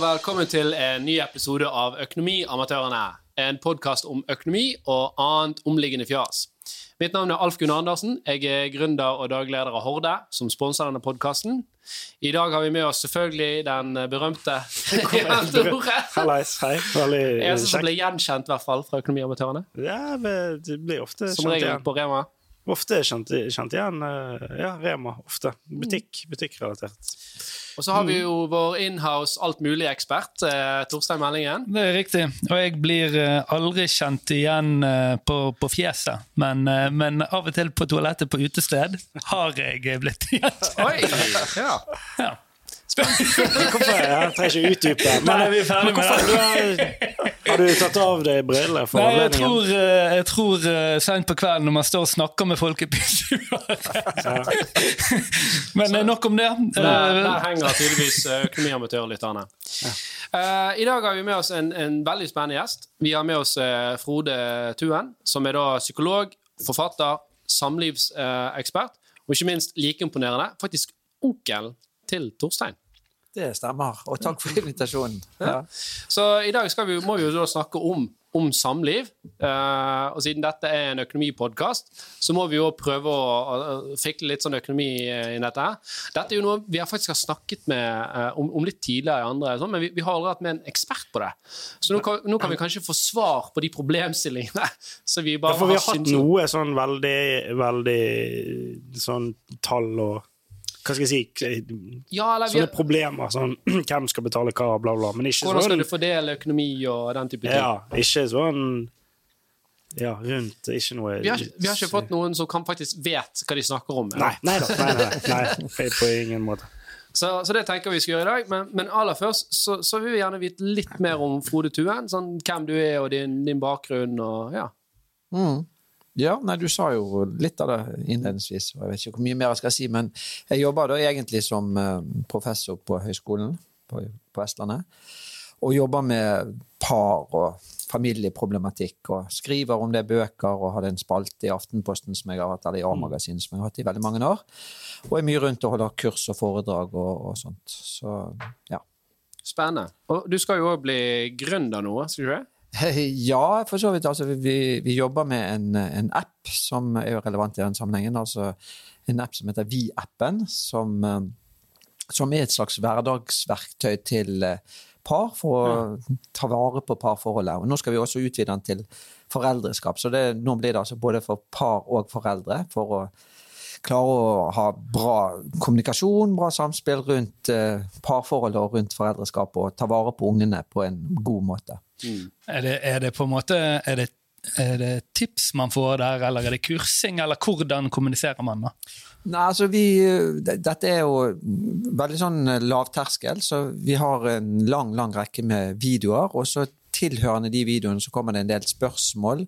velkommen til en ny episode av Økonomiamatørene. En podkast om økonomi og annet omliggende fjas. Mitt navn er Alf Gunn Andersen. Jeg er gründer og dagleder av Horde, som sponser denne podkasten. I dag har vi med oss selvfølgelig den berømte Tore. Hallais, hei. Veldig Eneste som ble gjenkjent, i hvert fall, fra Økonomiamatørene. Ja, det blir ofte Som regel på Rema. Ofte kjent, kjent igjen. eh, Ja, Rema. Ofte. Butikk. Butikkrelatert. Og så har vi jo vår inhouse alt mulig-ekspert, eh, Torstein Meldingen. Det er riktig. Og jeg blir eh, aldri kjent igjen eh, på, på fjeset. Men, eh, men av og til på toalettet på utested har jeg blitt igjen. Oi! Ja. Ja. Hvorfor? Jeg trenger ikke utdype. Men, Nei, vi er ferdig men med hvorfor, det. du har, har du tatt av deg brillene for Nei, jeg tror, eh, jeg tror uh, seint på kvelden når man står og snakker med folk i pysjuer Men eh, nok om det. Der, Eh, der henger tydeligvis eh, Ja. Uh, I dag har vi med oss en, en veldig spennende gjest. Vi har med oss uh, Frode Tuen, som er da psykolog, forfatter, samlivsekspert, og ikke minst like imponerende, faktisk onkel til Torstein. Det stemmer, og takk for invitasjonen. Ja. Så i dag skal vi, må vi jo da snakke om, om samliv. Eh, og siden dette er en økonomipodkast, så må vi jo prøve å, å fikle litt sånn økonomi eh, i dette. her. Dette er jo noe vi har faktisk har snakket med, eh, om, om litt tidligere i andre, sånn, men vi, vi har aldri hatt med en ekspert på det. Så nå kan, nå kan vi kanskje få svar på de problemstillingene. Så vi Ja, for vi har hatt noe sånn veldig, veldig sånn tall og Hva skal jeg si? ja, eller vi, Sånne problemer. Sånn hvem skal betale hva, bla, bla. Men ikke Hvordan skal sånn du fordele økonomi og den type ting? Ja, ikke sånn Ja, rundt. Ikke noe Vi, har, vi har ikke fått noen som kan faktisk vet hva de snakker om. Nei, nei da. Nei, nei, nei, nei, på ingen måte. Så, så det tenker vi skal gjøre i dag. Men, men aller først så, så vil vi gjerne vite litt mer om Frode Tuen. Sånn, hvem du er og din, din bakgrunn og ja. Mm. Ja, nei, du sa jo litt av det innledningsvis, og jeg vet ikke hvor mye mer jeg skal si, men jeg jobber da egentlig som eh, professor på høyskolen på, på Vestlandet, og jobber med par og familieproblematikk, og skriver om det bøker, og hadde en spalte i Aftenposten som jeg har hatt, eller i A-magasinet som jeg har hatt i veldig mange år, og er mye rundt og holder kurs og foredrag og, og sånt. Så ja. Spennende. Og du skal jo òg bli gründer nå, skal du ikke? Ja, for så vidt. Altså, vi, vi jobber med en, en app som er relevant i den sammenhengen. Altså en app som heter Vi-appen, som, eh, som er et slags hverdagsverktøy til eh, par for å ta vare på parforholdet. Og nå skal vi også utvide den til foreldreskap. Så det, nå blir det altså både for par og foreldre. for å klare å ha bra kommunikasjon, bra samspill rundt eh, parforholdet og rundt foreldreskap, og ta vare på ungene på en god måte. Er, det, er det på en måte er det, er det tips man får der, eller er det kursing, eller hvordan kommuniserer man? da? Nei, altså vi, Dette er jo veldig sånn lavterskel, så vi har en lang lang rekke med videoer. Og så tilhørende de videoene så kommer det en del spørsmål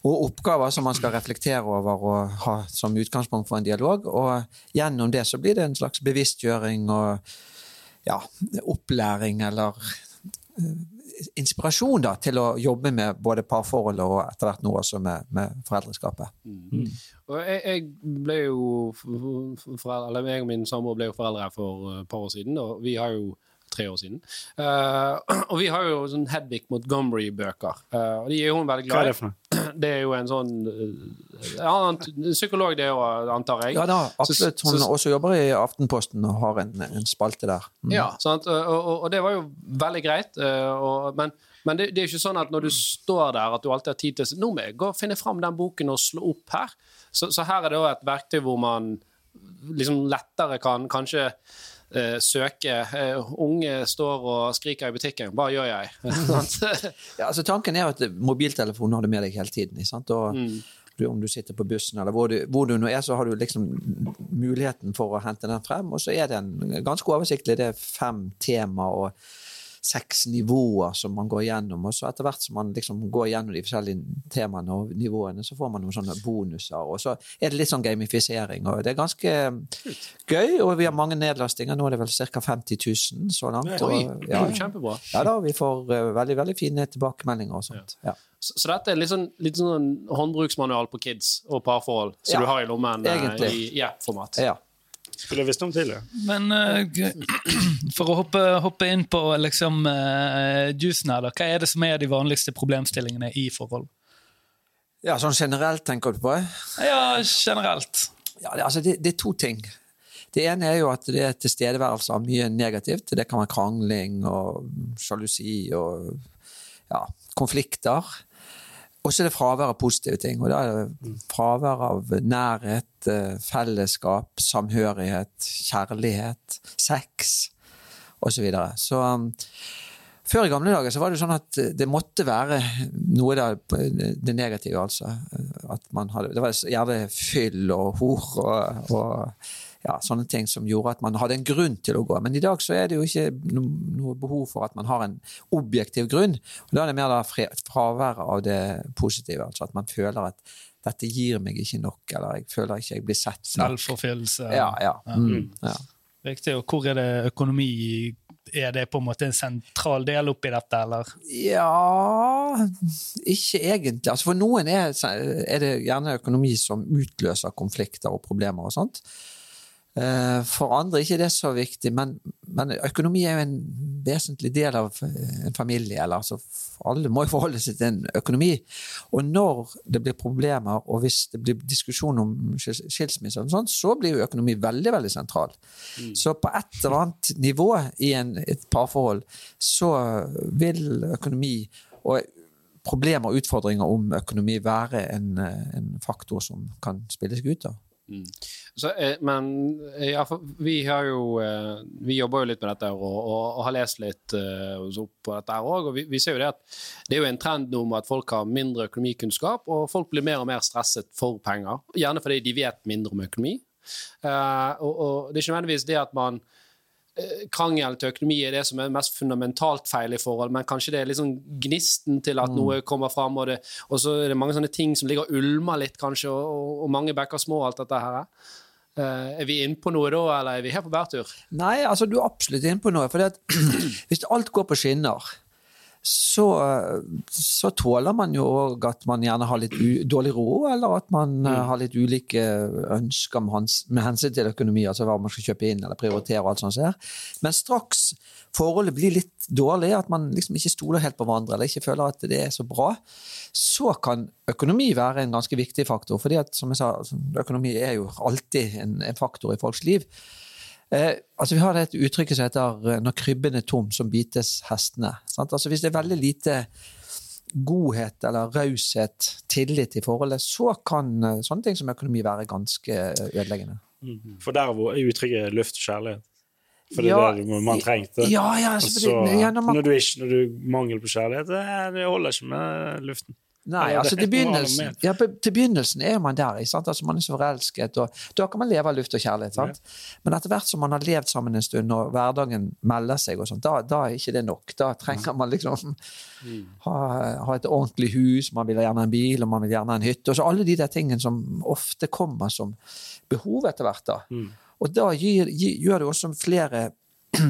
og oppgaver som man skal reflektere over og ha som utgangspunkt for en dialog. Og gjennom det så blir det en slags bevisstgjøring og ja, opplæring eller eh, inspirasjon da, til å jobbe med både parforholdet og etter hvert nå også med, med foreldreskapet. Og jeg, jeg ble jo foreldre, eller jeg og min samboer ble jo foreldre for et par år siden, og vi har jo tre år siden. Uh, og vi har jo sånn Hedvig Montgomery-bøker, uh, og de er jo hun veldig Hva glad er i. det for noe? Det er jo en sånn eh, ja, Psykolog, det òg, antar jeg. Ja da, absolutt. Hun så- også jobber i Aftenposten og har en, en spalte der. Mm. Ja, sant? Og, og, og det var jo veldig greit. eh, Og, men men det, det er ikke sånn at når du står der, at du alltid har tid til Nå må jeg gå og finne fram den boken og slå opp her. Så, så her er det òg et verktøy hvor man liksom lettere kan kanskje søke eh, Unge står og skriker i butikken. Hva gjør jeg? Ja, altså Tanken er at mobiltelefonen har du med deg hele tiden. Og du, om du sitter på bussen eller hvor du, hvor du nå er, så har du liksom muligheten for å hente den frem. Og så er den ganske oversiktlig. Det er fem tema og seks nivåer som man går gjennom. Og så etter hvert som man liksom går gjennom de forskjellige temaene og nivåene, så får man noen sånne bonuser. Og så er det litt sånn gamifisering. Og det er ganske gøy, og vi har mange nedlastinger. Nå er det vel ca. 50 000 så langt. Oi, Og, ja, kjempebra. ja da, vi får eh, veldig veldig fine tilbakemeldinger og sånt. Ja. Så, så dette er litt sånn, litt sånn håndbruksmanual på kids og parforhold som Ja, du har i lommen eh, egentlig. i app-format. Ja. Skulle jeg visst om tidligere. Men uh, for å hoppe, hoppe inn på liksom uh, juicen her, da. Hva er det som er de vanligste problemstillingene i forhold? Ja, sånn generelt tenker du på? Ja, generelt. Ja, det, altså det, det er to ting. Det ene er jo at det er tilstedeværelse av mye negativt. Det kan være krangling og sjalusi og ja, konflikter. Og så er det fravær av positive ting. Og da er det fravær av nærhet, eh, fellesskap, samhørighet, kjærlighet, sex osv. Så, videre. så um, før i gamle dager så var det sånn at det måtte være noe av det negative, altså. Hadde, det var gjerne fyll og hor og, og ja, sånne ting som gjorde at man hadde en grunn til å gå. Men i dag så er det jo ikke no, noe behov for at man har en objektiv grunn. Og Da er det mer da fraværet av det positive. altså At man føler at dette gir meg ikke nok, eller jeg føler ikke jeg blir sett. Selvforfyllelse. Ja, ja. Mm, ja. Riktig. Og hvor er det økonomi Er det på en måte en sentral del oppi dette, eller? Ja Ikke egentlig. Altså for noen er, er det gjerne økonomi som utløser konflikter og problemer og sånt. Eh, For andre ikke det er så viktig, men, men økonomi er jo en vesentlig del av eh, en familie. Eller, altså, alle må jo forholde seg til en økonomi. Og når det blir problemer, og hvis det blir diskusjon om skils- skilsmisse, sånt, så blir jo økonomi veldig veldig sentral. Så på et eller annet nivå i en, et parforhold så vil økonomi og problemer og utfordringer om økonomi være en, eh, en faktor som kan spilles ut av. Så, eh, men eh, ja, vi har jo eh, Vi jobber jo litt med dette og, og, og har lest litt uh, opp på dette her òg. Og vi, vi ser jo det at det er jo en trend nå med at folk har mindre økonomikunnskap, og folk blir mer og mer stresset for penger. Gjerne fordi de vet mindre om økonomi. Uh, og, og det er ikke nødvendigvis det at man Krangel til økonomi er det som er mest fundamentalt feil i forhold, men kanskje det er liksom gnisten til at noe kommer fram, og, det, og så er det mange sånne ting som ligger og ulmer litt, kanskje, og, og, og mange bekker små, alt dette her. Eh, er vi inne på noe da, eller er vi her på bærtur? Nei, altså du er absolutt inne på noe. For hvis alt går på skinner, så, så tåler man jo òg at man gjerne har litt dårlig ro, eller at man mm. har litt ulike ønsker med, hans, med hensyn til økonomi, altså hva man skal kjøpe inn eller prioritere. og alt sånt. Her. Men straks forholdet blir litt dårlig, at man liksom ikke stoler helt på hverandre, eller ikke føler at det er så bra, så kan økonomi være en ganske viktig faktor. fordi at, som jeg sa, altså, økonomi er jo alltid en, en faktor i folks liv. Eh, altså Vi har et uttrykk som heter eh, 'når krybben er tom, som bites hestene'. Sant? Altså Hvis det er veldig lite godhet eller raushet, tillit i forholdet, så kan eh, sånne ting som økonomi være ganske eh, ødeleggende. For der hvor uttrykket luft og kjærlighet. For det Ja, er det man trengte. Ja, ja, altså, så, når du ikke når du mangel på kjærlighet, det holder ikke med luften. Nei, altså til begynnelsen, ja, til begynnelsen er man der. Altså Man er så forelsket, og da kan man leve av luft og kjærlighet. Sant? Men etter hvert som man har levd sammen en stund, og hverdagen melder seg, og sånt, da, da er ikke det nok. Da trenger man liksom ha, ha et ordentlig hus, man vil ha gjerne en bil, og man vil gjerne en hytte. Og så alle de der tingene som ofte kommer som behov etter hvert. da. Og da gir, gir, gjør det også flere,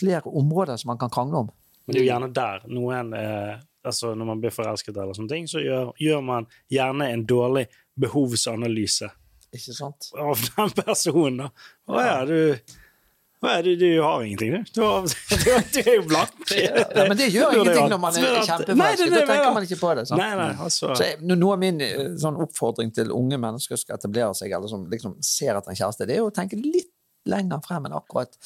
flere områder som man kan krangle om. Men det er jo gjerne der noen eh, altså Når man blir forelsket, eller sånne ting, så gjør, gjør man gjerne en dårlig behovsanalyse Ikke sant? av den personen. da. Å ja, du ja, du, du har ingenting, du. Du, har, du, er jo blank. Ja, men det gjør ingenting når man er kjempeforelsket. Da tenker man ikke på det. Nei, nei, altså Så jeg, Noe av min eh, sånn oppfordring til unge mennesker som skal etablere seg, eller som liksom ser etter en kjæreste, det er å tenke litt lenger frem enn akkurat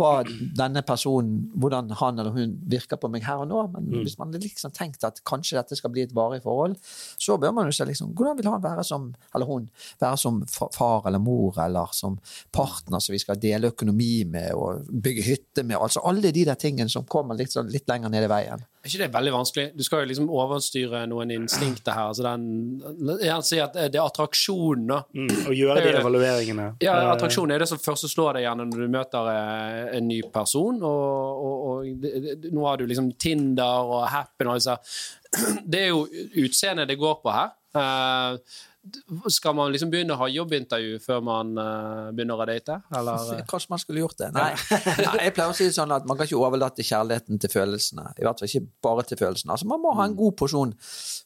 hva denne personen, hvordan han eller hun virker på meg her og nå. Men hvis man liksom tenkt at kanskje dette skal bli et varig forhold, så bør man jo se liksom, hvordan vil han være som, eller hun være som far eller mor, eller som partner som vi skal dele økonomi med og bygge hytte med. altså Alle de der tingene som kommer litt, sånn, litt lenger ned i veien. Er ikke det veldig vanskelig? Du skal jo liksom overstyre noen instinkter her. Altså den, jeg si at det er attraksjonen, da. mm, Å gjøre de evalueringene. Ja, attraksjonen er det som først slår deg gjennom når du møter eh, en ny person. Og, og, og nå har du liksom Tinder og Happen og disse Det er jo utseendet det går på her. Eh, skal man liksom begynne å ha jobbintervju før man eh, begynner å date? Eller? Kanskje man skulle gjort det. Nei. Nei, jeg pleier å si det sånn at man kan ikke overlate kjærligheten til følelsene. I hvert fall ikke bare til følelsene. Altså, man må ha en god porsjon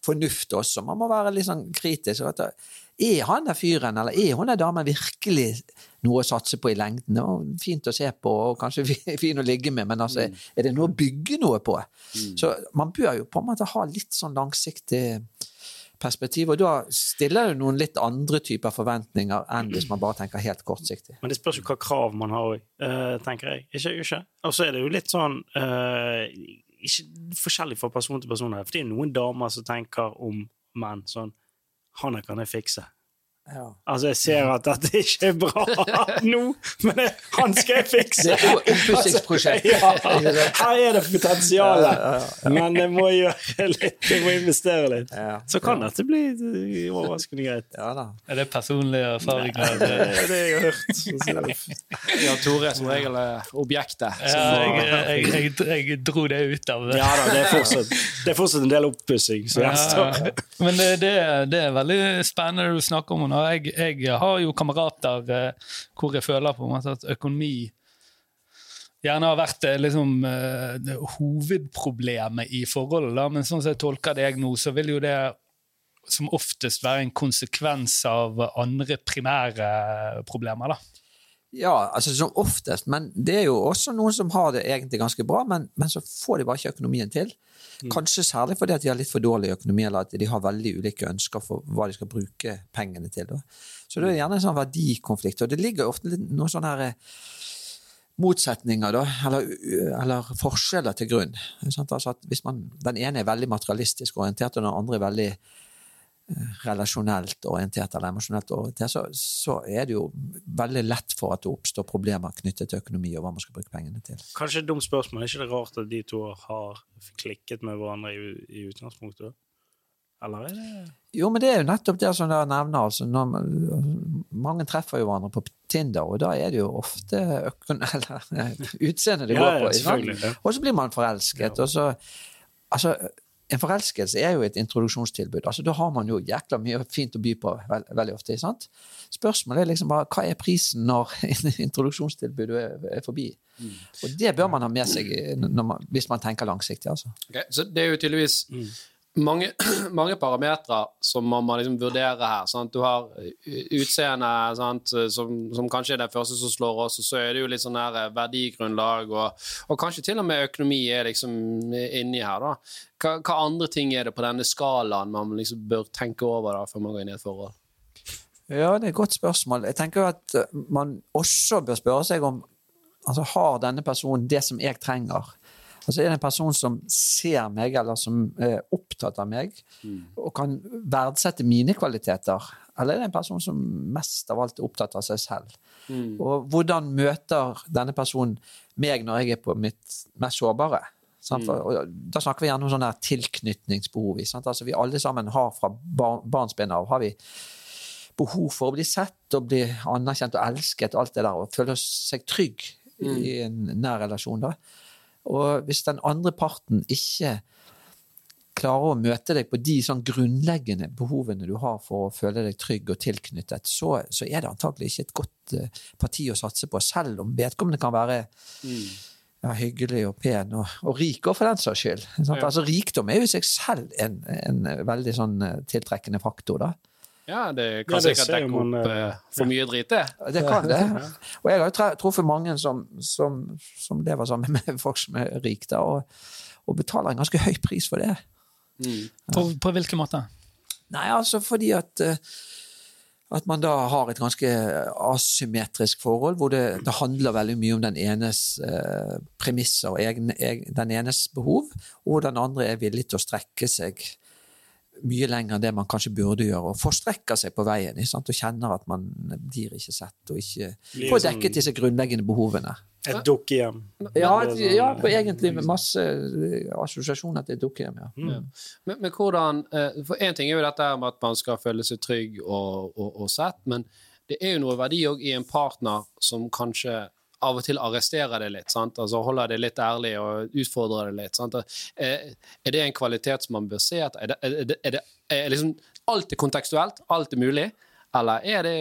fornuft også. Man må være litt sånn kritisk. Vet du, Er han der fyren, eller er hun der damen virkelig noe å satse på i lengden? Og fint å se på, og kanskje fin å ligge med, men altså, er det noe å bygge noe på? Så man bør jo på en måte ha litt sånn langsiktig perspektiv, og da stiller det noen litt andre typer forventninger enn hvis man bare tenker helt kortsiktig. Men det spørs jo hva krav man har òg, tenker jeg. Ikke, ikke? Og så er det jo litt sånn eh, ikke Forskjellig fra person til person. her, For det er noen damer som tenker om menn sånn Han her kan jeg fikse. Altså, jeg ser at dette ikke er bra nå, men det, han skal jeg fikse! Det er et oppussingsprosjekt. Ja, her er det potensial, men jeg må gjøre litt, jeg må investere litt. Ja. Så kan dette bli eh, overraskende greit. Ja da. Er det personlige erfaringer? Det er det jeg har hørt. Ja, Tore er som regel er objektet. Ja, jeg, jeg, jeg, jeg dro det ut av Ja da, det er fortsatt, det er fortsatt en del oppussing som gjenstår. Ja, Men det, det, det er veldig spennende du snakker om. Og jeg, jeg har jo kamerater eh, hvor jeg føler på en måte at økonomi gjerne har vært eh, liksom, eh, hovedproblemet i forholdet. Men sånn som jeg tolker deg nå, så vil jo det som oftest være en konsekvens av andre primære problemer. da. Ja, altså som oftest, men det er jo også noen som har det egentlig ganske bra, men, men så får de bare ikke økonomien til. Kanskje særlig fordi at de har litt for dårlig økonomi, eller at de har veldig ulike ønsker for hva de skal bruke pengene til. Da. Så det er gjerne en sånn verdikonflikt, og det ligger ofte noen sånne her eh, motsetninger, da, eller, eller forskjeller til grunn. Altså hvis man, den ene er veldig materialistisk orientert, og den andre er veldig relasjonelt orientert eller emosjonelt orientert, så, så er det jo veldig lett for at det oppstår problemer knyttet til økonomi og hva man skal bruke pengene til. Kanskje et dumt spørsmål. Er ikke det rart at de to har klikket med hverandre i, i utgangspunktet? Eller er det Jo, men det er jo nettopp det som dere nevner. Altså, når man, mange treffer jo hverandre på Tinder, og da er det jo ofte utseendet det går ja, på. ja. Og så blir man forelsket. og så altså, En forelskelse er jo et introduksjonstilbud. altså Da har man jo jækla mye fint å by på veld, veldig ofte. sant? Spørsmålet er liksom bare hva er prisen når introduksjonstilbudet er, er forbi? Mm. Og det bør man ha med seg når man, hvis man tenker langsiktig. altså. Okay, Så det er jo tydeligvis mange, mange parametere som man må liksom vurdere her. Sant? Du har utseende, sant? Som, som kanskje er det første som slår oss, og så er det jo litt sånn her eh, verdigrunnlag, og, og kanskje til og med økonomi er liksom inni her. da. Hva, hva andre ting er det på denne skalaen man liksom bør tenke over da, før man går inn i et forhold? Ja, det er et godt spørsmål. Jeg tenker at eh, man også bør spørre seg om altså, har denne personen det som jeg trenger. Altså Er det en person som ser meg, eller som er opptatt av meg, og kan verdsette mine kvaliteter? Eller er det en person som mest av alt er opptatt av seg selv? Og hvordan møter denne personen meg når jeg er på mitt mest sårbare? Sant? For, og da snakker vi gjerne om sånne tilknytningsbehov. Altså, vi alle sammen har fra bar barnsben av har vi behov for å bli sett og bli anerkjent og elsket, alt det der, og føle seg trygg i en nær relasjon. da. Og hvis den andre parten ikke klarer å møte deg på de sånn grunnleggende behovene du har for å føle deg trygg og tilknyttet, så, så er det antagelig ikke et godt eh, parti å satse på, selv om vedkommende kan være ja, hyggelig og pen og, og rik, og for den saks skyld. Ja. Altså, rikdom er jo i seg selv en, en veldig sånn eh, tiltrekkende faktor. da. Ja, det kan Ja, det sikkert dekke man, opp uh, for mye drit, det. Det kan det. Og jeg har jo truffet mange som, som, som lever sammen med folk som er rike, da, og, og betaler en ganske høy pris for det. På, på hvilken måte? Nei, altså fordi at eh, at man da har et ganske asymmetrisk forhold, hvor det, det handler veldig mye om den enes eh, premisser og egen, egen, den enes behov, og den andre er villig til å strekke seg mye lenger enn det man kanskje burde gjøre, og forstrekker seg på veien sant? og kjenner at man blir ikke sett og ikke får sånn- dekket disse grunnleggende behovene. Et dukkehjem. Ja, sånn, ja på egentlig med masse eh, assosiasjoner til dukkehjem. Ja. Mm. Men, men hvordan eh, For én ting er jo dette med at man skal føle seg trygg og, og, og sett, men det er jo noe verdi òg i en partner som kanskje av og til arresterer det litt, sant? altså holder det litt ærlig og utfordrer det litt. Sant? Er, er det en kvalitet som man bør se etter? Er det, er det, er det er liksom, alt er kontekstuelt, alt er mulig, Eller er det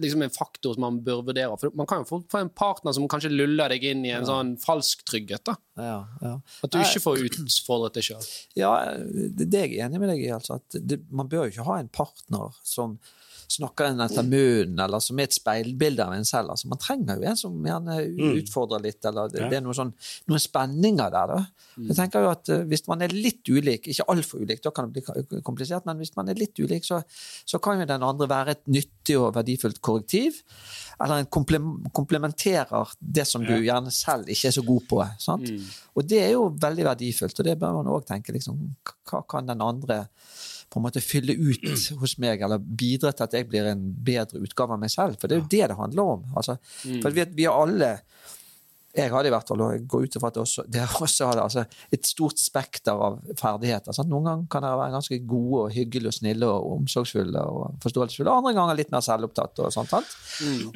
liksom en faktor som man bør vurdere? For man kan jo få en partner som kanskje luller deg inn i en sånn falsk trygghet. da. Ja, ja. At du ikke får utfordret deg sjøl. Ja, det det er jeg enig med deg i. Altså, at det, man bør jo ikke ha en partner som snakker en etter munnen, eller som er et speilbilde av en selv. Altså, man trenger jo en som gjerne utfordrer litt, eller det, det er noen, sånn, noen spenninger der. da. Jeg tenker jo at eh, Hvis man er litt ulik, ikke altfor ulik, da kan det bli komplisert, men hvis man er litt ulik, så, så kan jo den andre være et nyttig og verdifullt korrektiv. Eller en komplementerer det som du gjerne selv ikke er så god på. Sant? Og det er jo veldig verdifullt, og det bør man òg tenke. Liksom, hva kan den andre på en måte fylle ut hos meg, eller bidra til at jeg blir en bedre utgave av meg selv? For det er jo det det handler om. Altså, For vi, vi er alle jeg hadde i hvert fall, og jeg går ut ifra at også, dere også hadde altså, et stort spekter av ferdigheter. Sant? Noen ganger kan dere være ganske gode og hyggelige og snille og omsorgsfulle og forståelsesfulle. Andre ganger litt mer selvopptatt. Og sånt. sant?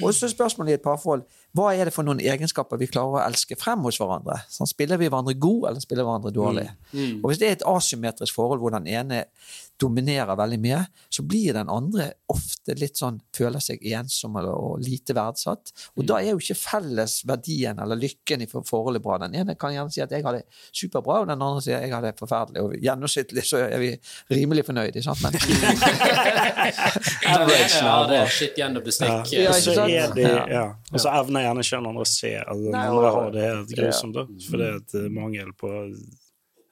Og så spørsmålet i et parforhold hva er det for noen egenskaper vi klarer å elske frem hos hverandre? Sånn, spiller vi hverandre god, eller spiller hverandre dårlig? Og Hvis det er et asymmetrisk forhold hvor den ene dominerer veldig mye, så blir den andre ofte litt sånn føler seg ensom eller, og lite verdsatt. Og da er jo ikke felles verdien eller lykken i forholdet bra. Den ene kan gjerne si at jeg har det superbra, og den andre sier at jeg har det forferdelig. Og gjennomsnittlig så er vi rimelig fornøyde, sant? Men Average ja, det er shit gjennom bestikk. Ja, er Ja. ja. Og så evner gjerne ikke den andre å se at den andre har det helt grusomt, da. For det er et eh, mangel på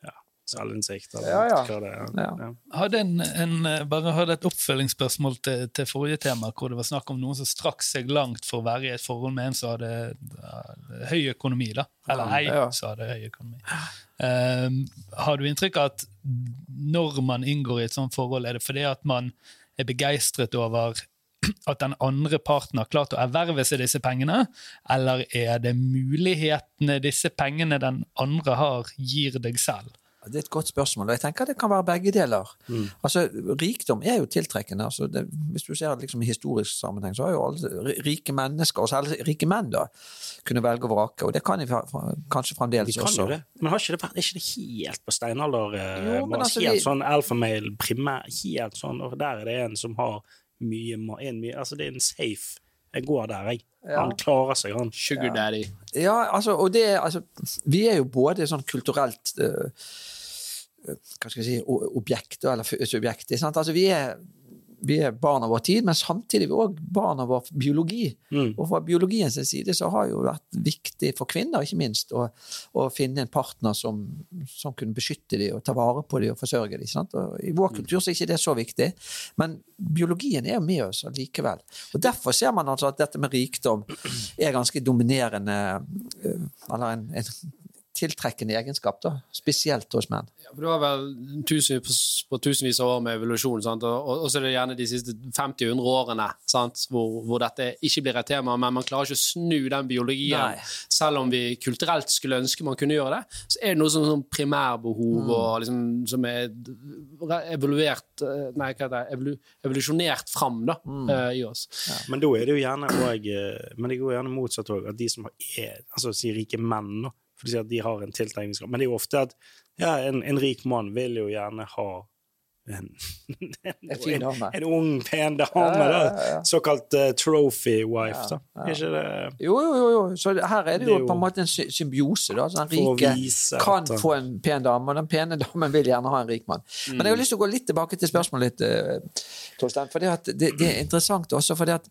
ja, selvinnsikt, eller Ja, ja. hva det er. Ja. Ja. hadde en, en, eh, bare hadde et oppfølgingsspørsmål til, til forrige tema, hvor det var snakk om noen som strakk seg langt for å være i et forhold med en som hadde eh, høy økonomi. da, Eller ei Ja. som hadde høy økonomi. Eh, har du inntrykk av at når man inngår i et sånt forhold, er det fordi at man er begeistret over at den andre parten har klart å erverve seg disse pengene, eller er det mulighetene disse pengene den andre har, gir deg selv? Det er et godt spørsmål, og jeg tenker det kan være begge deler. Altså, Rikdom er jo tiltrekkende. Altså, det, hvis du ser liksom, i historisk sammenheng, så har jo alle rike mennesker, og særlig rike menn, da, kunne velge og vrake. Og det kan de kanskje De fremdeles kan også. det. Men har ikke det vært, er ikke det helt på steinalder? eh, Jo, men altså, helt vi- sånn alfamale, primær, helt sånn, og der er det en som har mye, en, mye Altså, det er en safe. Jeg går der, jeg. Ja. Han klarer seg, han. Sugar daddy. Ja, altså, og det er, altså, vi er jo både sånn kulturelt øh, hva skal jeg si, objekt eller f- subjekt. sant? Altså, vi er, vi er barn av vår tid, men samtidig er vi òg barn av vår biologi. Mm. Og fra biologiens side så har det jo vært viktig for kvinner, ikke minst, å, å finne en partner som, som kunne beskytte dem og ta vare på dem og forsørge dem. sant? Og I vår kultur så er ikke det så viktig, men biologien er jo med oss likevel. Og Derfor ser man altså at dette med rikdom er ganske dominerende, øh, eller en, en tiltrekkende egenskap, da, spesielt hos menn. Ja, for Du har vel tusen, på, på tusenvis av år med evolusjon, sant? og, så er det gjerne de siste 50-100 årene sant? Hvor, hvor dette ikke blir et tema, men man klarer ikke å snu den biologien. Nei. Selv om vi kulturelt skulle ønske man kunne gjøre det, så er det noe som sånn primærbehov og liksom, som er evaluert eh, Nei, hva heter det? Evolu, evolusjonert fram da, eh, i oss. Men da er det jo gjerne og, Men det går gjerne motsatt òg, at de som er altså si rike menn, da, for de sier at de har en tiltrekningskraft. Men det er jo ofte at ja, en, en rik mann vil jo gjerne ha en, En en ung, pen dame. Ja, ja, ja. Såkalt uh, trophy wife. Det Jo, jo, jo. Så her er det Det jo på en måte en symbiose. da. Så den rike vise kan få en pen dame, og den pene damen vil gjerne ha en rik mann. Men jeg har lyst til å gå litt tilbake til spørsmålet ditt, eh, Torstein. For det, det, det er interessant også, fordi at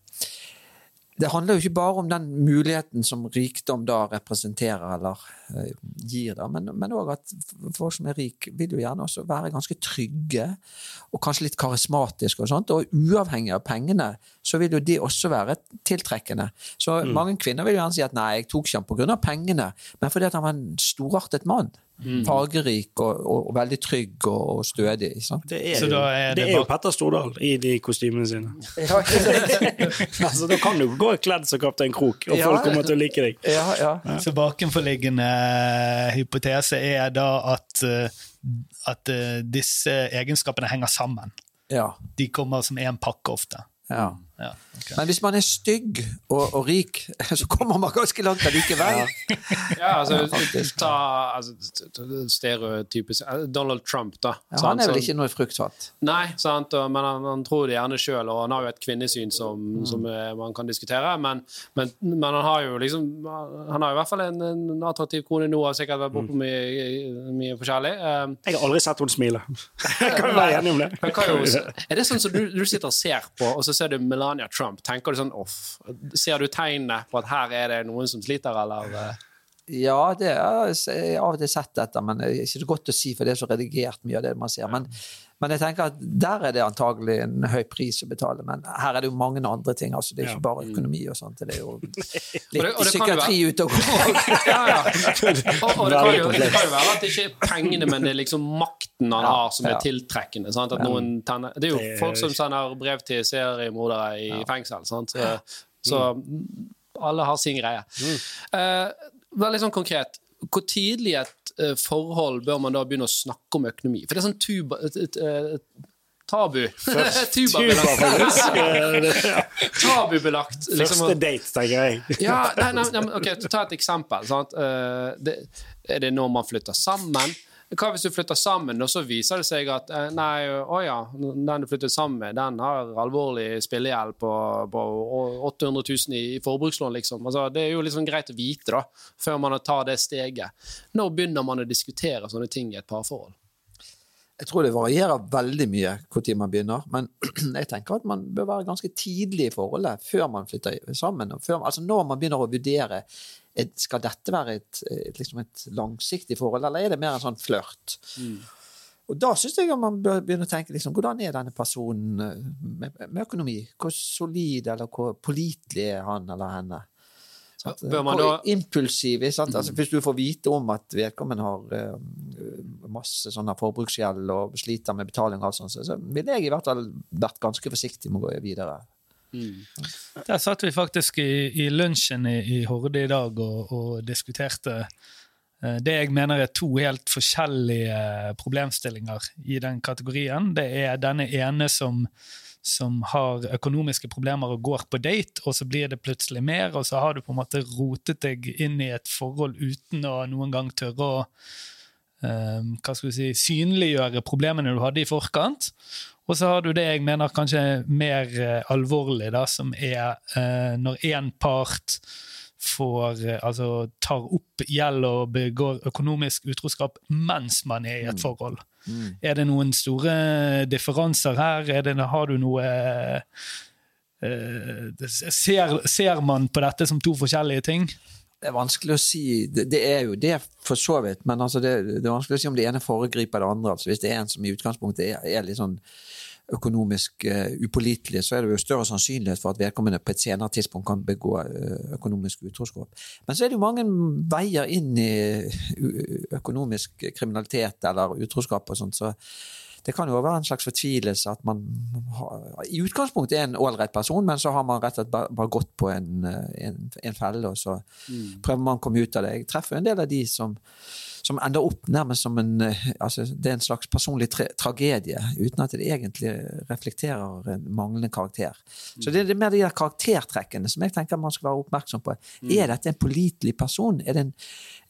det handler jo ikke bare om den muligheten som rikdom da representerer eller uh, gir, da, men òg at folk som er rik, vil jo gjerne også være ganske trygge og kanskje litt karismatiske. Og sånt, og uavhengig av pengene så vil jo de også være tiltrekkende. Så mange kvinner vil jo gjerne si at nei, jeg tok ikke han pga. pengene, men fordi at han var en storartet mann. Fargerik og, og, og veldig trygg og, og stødig. Ikke sant? Det er, Så jo, da er det det er jo Petter Stordal i de kostymene sine. Ja, altså, da kan du gå kledd som Kaptein Krok, og Ja. folk kommer til å like deg. ja, ja. Så bakenforliggende hypotese er da at, eh, at eh, disse egenskapene henger sammen. ja. De kommer som én pakke ofte. Ja. Ja, ok. Men hvis man er stygg og, og rik, så kommer man ganske langt allikevel. Ja, altså, ta altså, stereotypisk eh, Donald Trump, da. Ja, han er vel ikke noe fruktsatt. Nei, sant? og- men han, han tror det gjerne sjøl, og han har jo et kvinnesyn som, Mm. som eh, man kan diskutere. Men, men, men han har jo liksom Han har i hvert fall en, en attraktiv kone nå, har sikkert vært Mm. borte mye, mye forskjellig. Um, Jeg har aldri sett henne smile. kan vi være enige om det? jo, er det sånn som du, du sitter og ser på, og så ser du Melania Trump? Tenker du sånn off? Ser du tegnene på at her er det noen som sliter, eller? eh? Ja, det er, jeg har av og til sett dette, men det er ikke så godt å si, for det er så redigert mye av det man ser. Men, men jeg tenker at der er det antagelig en høy pris å betale. Men her er det jo mange andre ting. altså Det er ikke bare økonomi og sånt. Det er jo litt Og det- og det psykiatri ute og går. Ja, ja. Og, og det, kan jo, det kan jo være at det ikke er pengene, men det er liksom makten han Ja, har som er tiltrekkende. Sant? At noen tenner, det er jo folk som sender brev til seriemordere i fengsel. Sant? Så, så alle har sin greie. Eh, veldig sånn konkret. Hvor tidlig i et forhold bør man da begynne å snakke om økonomi? For det er sånn tuba, tabu. Eh, Tabubelagt. liksom, Første date, tenker jeg. ja, nei, nei, nei, ok, Ta et eksempel. Sant? Eh, det, er det når man flytter sammen? Hva hvis du flytter sammen, og så viser det seg at eh, nei, å ja, den du flyttet sammen med, den har alvorlig spillegjeld på, på 800 000 i, forbrukslån, liksom. Altså, det er jo liksom greit å vite, da, før man tar det steget. Når begynner man å diskutere sånne ting i et parforhold? Jeg tror det varierer veldig mye når man begynner, men jeg tenker at man bør være ganske tidlig i forholdet før man flytter sammen. Før, altså når man begynner å vurdere skal dette være et, et, liksom et langsiktig forhold, eller er det mer en sånn flørt. Og da syns jeg at man bør begynne å tenke liksom, hvordan er denne personen eh, med, med økonomi? Hvor solid eller hvor pålitelig er han eller henne? Hvor da- impulsiv? Altså, Hvis du får vite om at vedkommende har uh, masse sånne forbruksgjeld og sliter med betaling, og alt sånt, så, så ville jeg i hvert fall vært ganske forsiktig med å gå videre. Der satt vi faktisk i, i lunsjen i, i Horde i dag og, og diskuterte eh, det jeg mener er to helt forskjellige problemstillinger i den kategorien. Det er denne ene som, som har økonomiske problemer og går på date, og så blir det plutselig mer, og så har du på en måte rotet deg inn i et forhold uten å noen gang tørre å eh, hva skal vi si, synliggjøre problemene du hadde i forkant. Og så har du det jeg mener kanskje er mer eh, alvorlig, da, som er eh, når én part får, eh, altså, tar opp gjeld og begår økonomisk utroskap mens man er i et forhold. Er det noen store differanser her? Er det, har du noe eh, ser, ser man på dette som to forskjellige ting? Det er vanskelig å si. Det, det er jo det, for så vidt. Men altså det, det er vanskelig å si om det ene foregriper det andre. Altså hvis det er en som i utgangspunktet er, er litt sånn økonomisk uh, upålitelig, så er det jo større sannsynlighet for at vedkommende på et senere tidspunkt kan begå uh, økonomisk utroskap. Men så er det jo mange veier inn i økonomisk kriminalitet eller utroskap og sånt, så det kan jo være en slags fortvilelse at man har, i utgangspunktet er en ålreit person, men så har man rett og slett bare, bare gått på en, eh, en, en felle, og så prøver man å komme ut av det. Jeg treffer en del av de som, som ender opp nærmest som en eh, altså Det er en slags personlig tra tragedie, uten at det egentlig reflekterer en manglende karakter. Så det er mer de der karaktertrekkene som jeg tenker man skal være oppmerksom på. Er dette en pålitelig person? Er det en,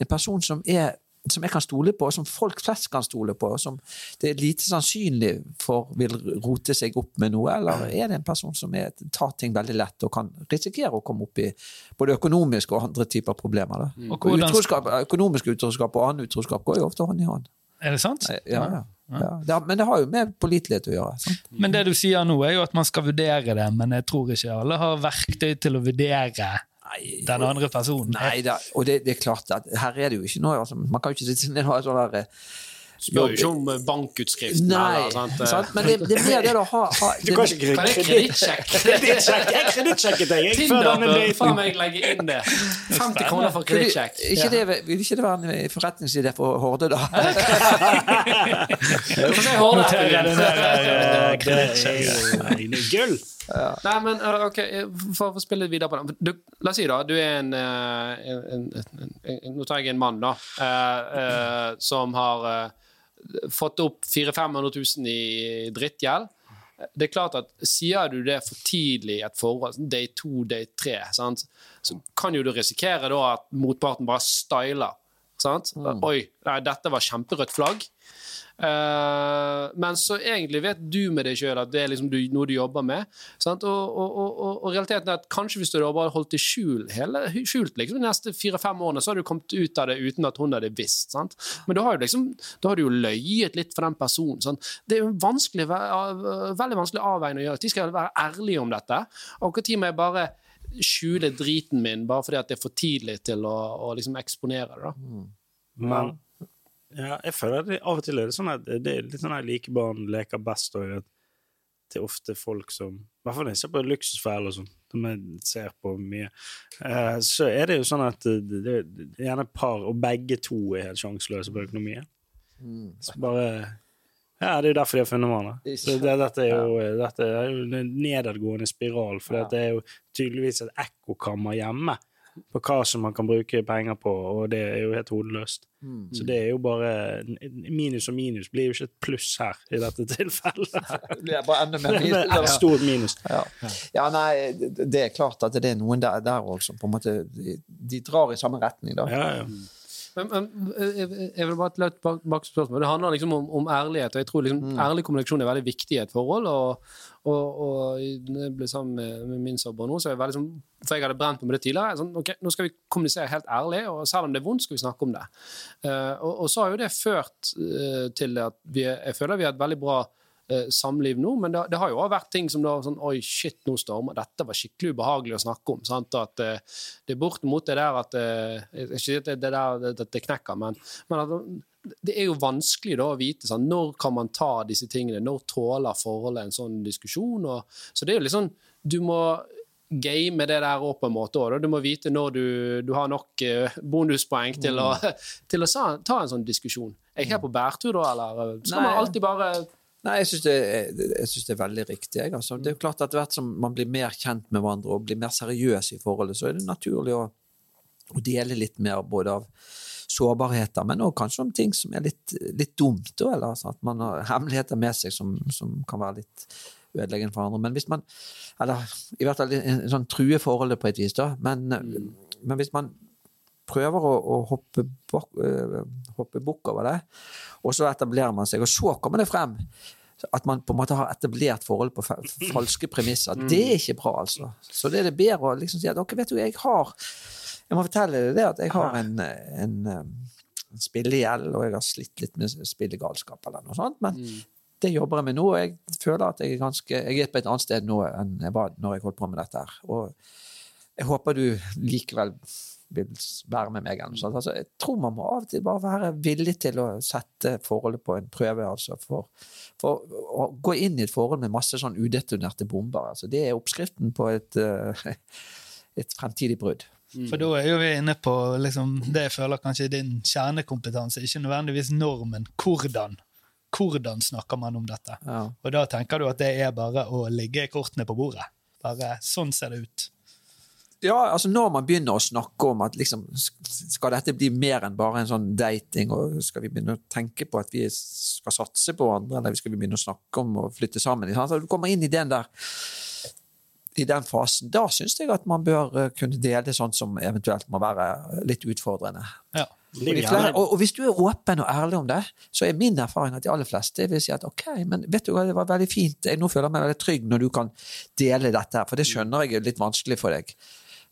en person som er som jeg kan stole på, og som folk flest kan stole på, og som det er lite sannsynlig for vil rote seg opp med noe, eller er det en person som er, tar ting veldig lett og kan risikere å komme opp i både økonomiske og andre typer problemer? Da. Og Og hvordan- utroskap, økonomisk utroskap og annen utroskap går jo ofte hånd i hånd. Er det sant? Ja, ja. ja. Ja, men det har jo med pålitelighet å gjøre. Sant? Men det du sier nå, er jo at man skal vurdere det, men jeg tror ikke alle har verktøy til å vurdere den andre personen. Nei, da, og det, det er klart at her er det jo ikke noe altså, Man kan jo ikke sitte ned og ha sånn der eh, Spør jo ikke om eh, bankutskriften. Nei, eller, sant? eh. men det, det mer det å ha, ha Du kan ikke Hva er kredittsjekk? Kredittsjekk! Jeg kredittsjekket deg! Jeg, før denne daten. faen meg legge inn det. 50 kroner for kredittsjekk. ikke, det, vil ikke det være en forretningsidé for Horde, da? Eh, gull! Nei, men ok, for å spille videre på den. Du, la oss si da, du er en, en, en, en, en Nå tar jeg en mann, da, uh, uh, som har uh, fått opp 400 000-500 000 i drittgjeld. det er klart at Sier du det for tidlig i et forhold, sånn day to, day tre, så kan jo du risikere at motparten bare styler. Sant? Oi, nei, dette var kjemperødt flagg. Uh, men så egentlig vet du med deg sjøl at det er liksom du, noe du jobber med. Sant? Og, og, og, og, realiteten er at kanskje hvis du hadde bare holdt det skjul, hele, skjult liksom, de neste fire-fem årene, så hadde du kommet ut av det uten at hun hadde visst. Sant? Men da har, du liksom, da har du jo løyet litt for den personen. Sant? Det er jo vanskelig, veldig vanskelig avveining å gjøre. De skal være ærlige om dette. Og når jeg bare skjule driten min bare fordi at det er for tidlig til å, å liksom eksponere det. da. Men ja, jeg føler at det, av og til er det sånn at det er litt sånn at like barn leker best, òg. det er ofte folk som I hvert fall når jeg ser på luksusfeller og sånn, som jeg ser på mye, eh, så er det jo sånn at det, det, det er gjerne par, og begge to er helt sjanseløse på økonomien. Mm. Så bare Ja, det er jo derfor de har funnet hverandre. Så det, dette, er jo, dette er jo en nedadgående spiral, for Ja. det er jo tydeligvis et ekkokammer hjemme på hva som man kan bruke penger på, og det er jo helt hodeløst. Mm. Så det er jo bare Minus og minus blir jo ikke et pluss her i dette tilfellet. Det blir bare enda mer Det er et stort minus. Ja. ja, nei, det det er klart at det er noen der, òg som på en måte de, de drar i samme retning, da. Ja, ja. Men, men jeg, jeg vil bare løpe bak, bak. Det handler liksom om, om ærlighet, og jeg tror liksom ærlig kommunikasjon er veldig viktig i et forhold. og, og, og jeg ble sammen med, med min samboer nå, så jeg veldig sånn For jeg hadde brent meg med det tidligere. Sånn, ok, Nå skal vi kommunisere helt ærlig, og selv om det er vondt, skal vi snakke om det. Uh, og, og så har jo det ført uh, til at vi, jeg føler vi har et veldig bra eh, samliv nå, men det, det har jo også vært ting som da sånn Oi, shit, nå stormer Dette var skikkelig ubehagelig å snakke om. Sant? At eh, det er bortimot det der at eh, skal ikke at det, det der det, det, knekker, men, men at det er jo vanskelig da å vite sånn, når kan man ta disse tingene, når tåler forholdet en sånn diskusjon. Og, så det er jo litt sånn Du må game det der òg på en måte. også. Du må vite når du, du har nok eh, bonuspoeng til å, til å ta en sånn diskusjon. Er jeg her på bærtur da, eller skal Nei. man alltid bare Nei, jeg syns det, det er veldig riktig. Jeg, altså. Det er jo klart at Etter hvert som man blir mer kjent med hverandre og blir mer seriøs i forholdet, så er det naturlig å, å dele litt mer både av sårbarheter, men òg kanskje om ting som er litt, litt dumt. Eller altså, at man har hemmeligheter med seg som, som kan være litt ødeleggende for andre. Men hvis man Eller i hvert fall en, en sånn true forholdet på et vis, da. Men, men hvis man prøver å, å hoppe, bak, øh, hoppe bukk over det, og så etablerer man seg, og så kommer det frem at man på en måte har etablert forhold på falske premisser. Det er ikke bra, altså. Så det er det bedre å liksom si at dere vet jo, jeg har Jeg må fortelle deg det at jeg har en, en, en spillegjeld, og jeg har slitt litt med spillegalskap eller noe sånt, men det jobber jeg med nå, og jeg føler at jeg er ganske Jeg er på et annet sted nå enn jeg var når jeg holdt på med dette her. Og jeg håper du likevel vil være med meg. Altså, jeg tror man må av og til bare være villig til å sette forholdet på en prøve. Altså, for, for å gå inn i et forhold med masse sånn udetonerte bomber. Altså, det er oppskriften på et, eh, et fremtidig brudd. For da er jo vi inne på liksom, det jeg føler kanskje er din kjernekompetanse, ikke nødvendigvis normen. Hvordan? Hvordan snakker man om dette? Ja. Og da tenker du at det er bare å ligge kortene på bordet. Bare sånn ser det ut. Ja, altså når man begynner å snakke om at liksom, skal dette bli mer enn bare en sånn dating, og skal vi begynne å tenke på at vi skal satse på andre, eller skal vi begynne å snakke om å flytte sammen? Så du kommer inn i den der i den fasen, da syns jeg at man bør eh, kunne dele sånt som eventuelt må være litt utfordrende. Ja. Er flere, og, og hvis du er åpen og ærlig om det, så er min erfaring at de aller fleste vil si at ok, men vet du hva, det var veldig fint, jeg nå føler jeg meg veldig trygg når du kan dele dette, her, for det skjønner jeg er litt vanskelig for deg.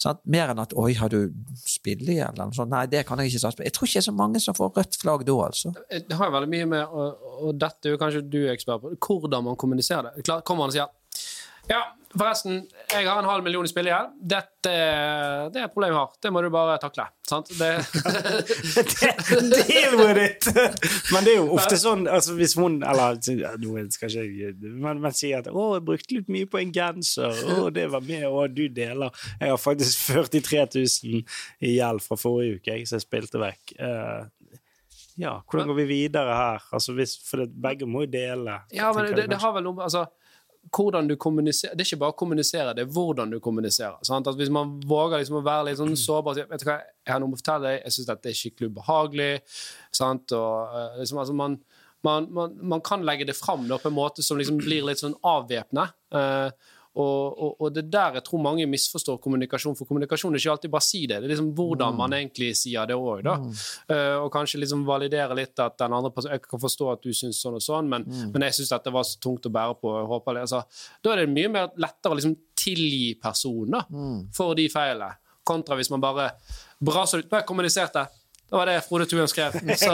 Sant? Mer enn at 'oi, har du spillet igjen?' eller noe sånt. Nei, det kan jeg ikke satse på. Jeg tror ikke det er så mange som får rødt flagg da, altså. Det har jo veldig mye med, og, og dette er jo kanskje du er ekspert på, hvordan man kommuniserer det. Klart, kommer man og sier ja, forresten, jeg har en halv million i spillegjeld. Dette det er et problem jeg har. Det må du bare takle. Sant? Det, Deal with it! Men det er jo ofte sånn altså Hvis hun Eller nå skal ikke men, men sier at 'Å, jeg brukte litt mye på en genser. Å, det var med, og du deler.' Jeg har faktisk 43 000 i gjeld fra forrige uke, jeg, så jeg spilte vekk. Uh, ja, hvordan går vi videre her? Altså, hvis, for det, begge må jo dele. ja, men det, det har vel noe altså, hvordan du kommuniserer, Det er ikke bare å kommunisere, det er hvordan du kommuniserer. Sant? At hvis man våger liksom å være litt sånn sårbar og si, vet du hva, jeg har noe å fortelle deg, jeg syns dette er skikkelig ubehagelig. Sant? Og, eh, liksom, altså, man, man, man, man kan legge det fram da, på en måte som liksom blir litt sånn avvæpnende. Eh, og, og, og, det er der jeg tror mange misforstår kommunikasjon, for kommunikasjon er ikke alltid bare si det. Det er liksom hvordan Mm. man egentlig sier det òg, da. Eh, og kanskje liksom validere litt at den andre personen Jeg kan forstå at du syns sånn og sånn, men, Mm. men jeg syns dette var så tungt å bære på. Jeg håper det. Altså, da er det mye mer lettere å liksom tilgi personen da, Mm. for de feilene, kontra hvis man bare braser ut. Bare kommuniserte. Det var det Frode Tuen skrev. Så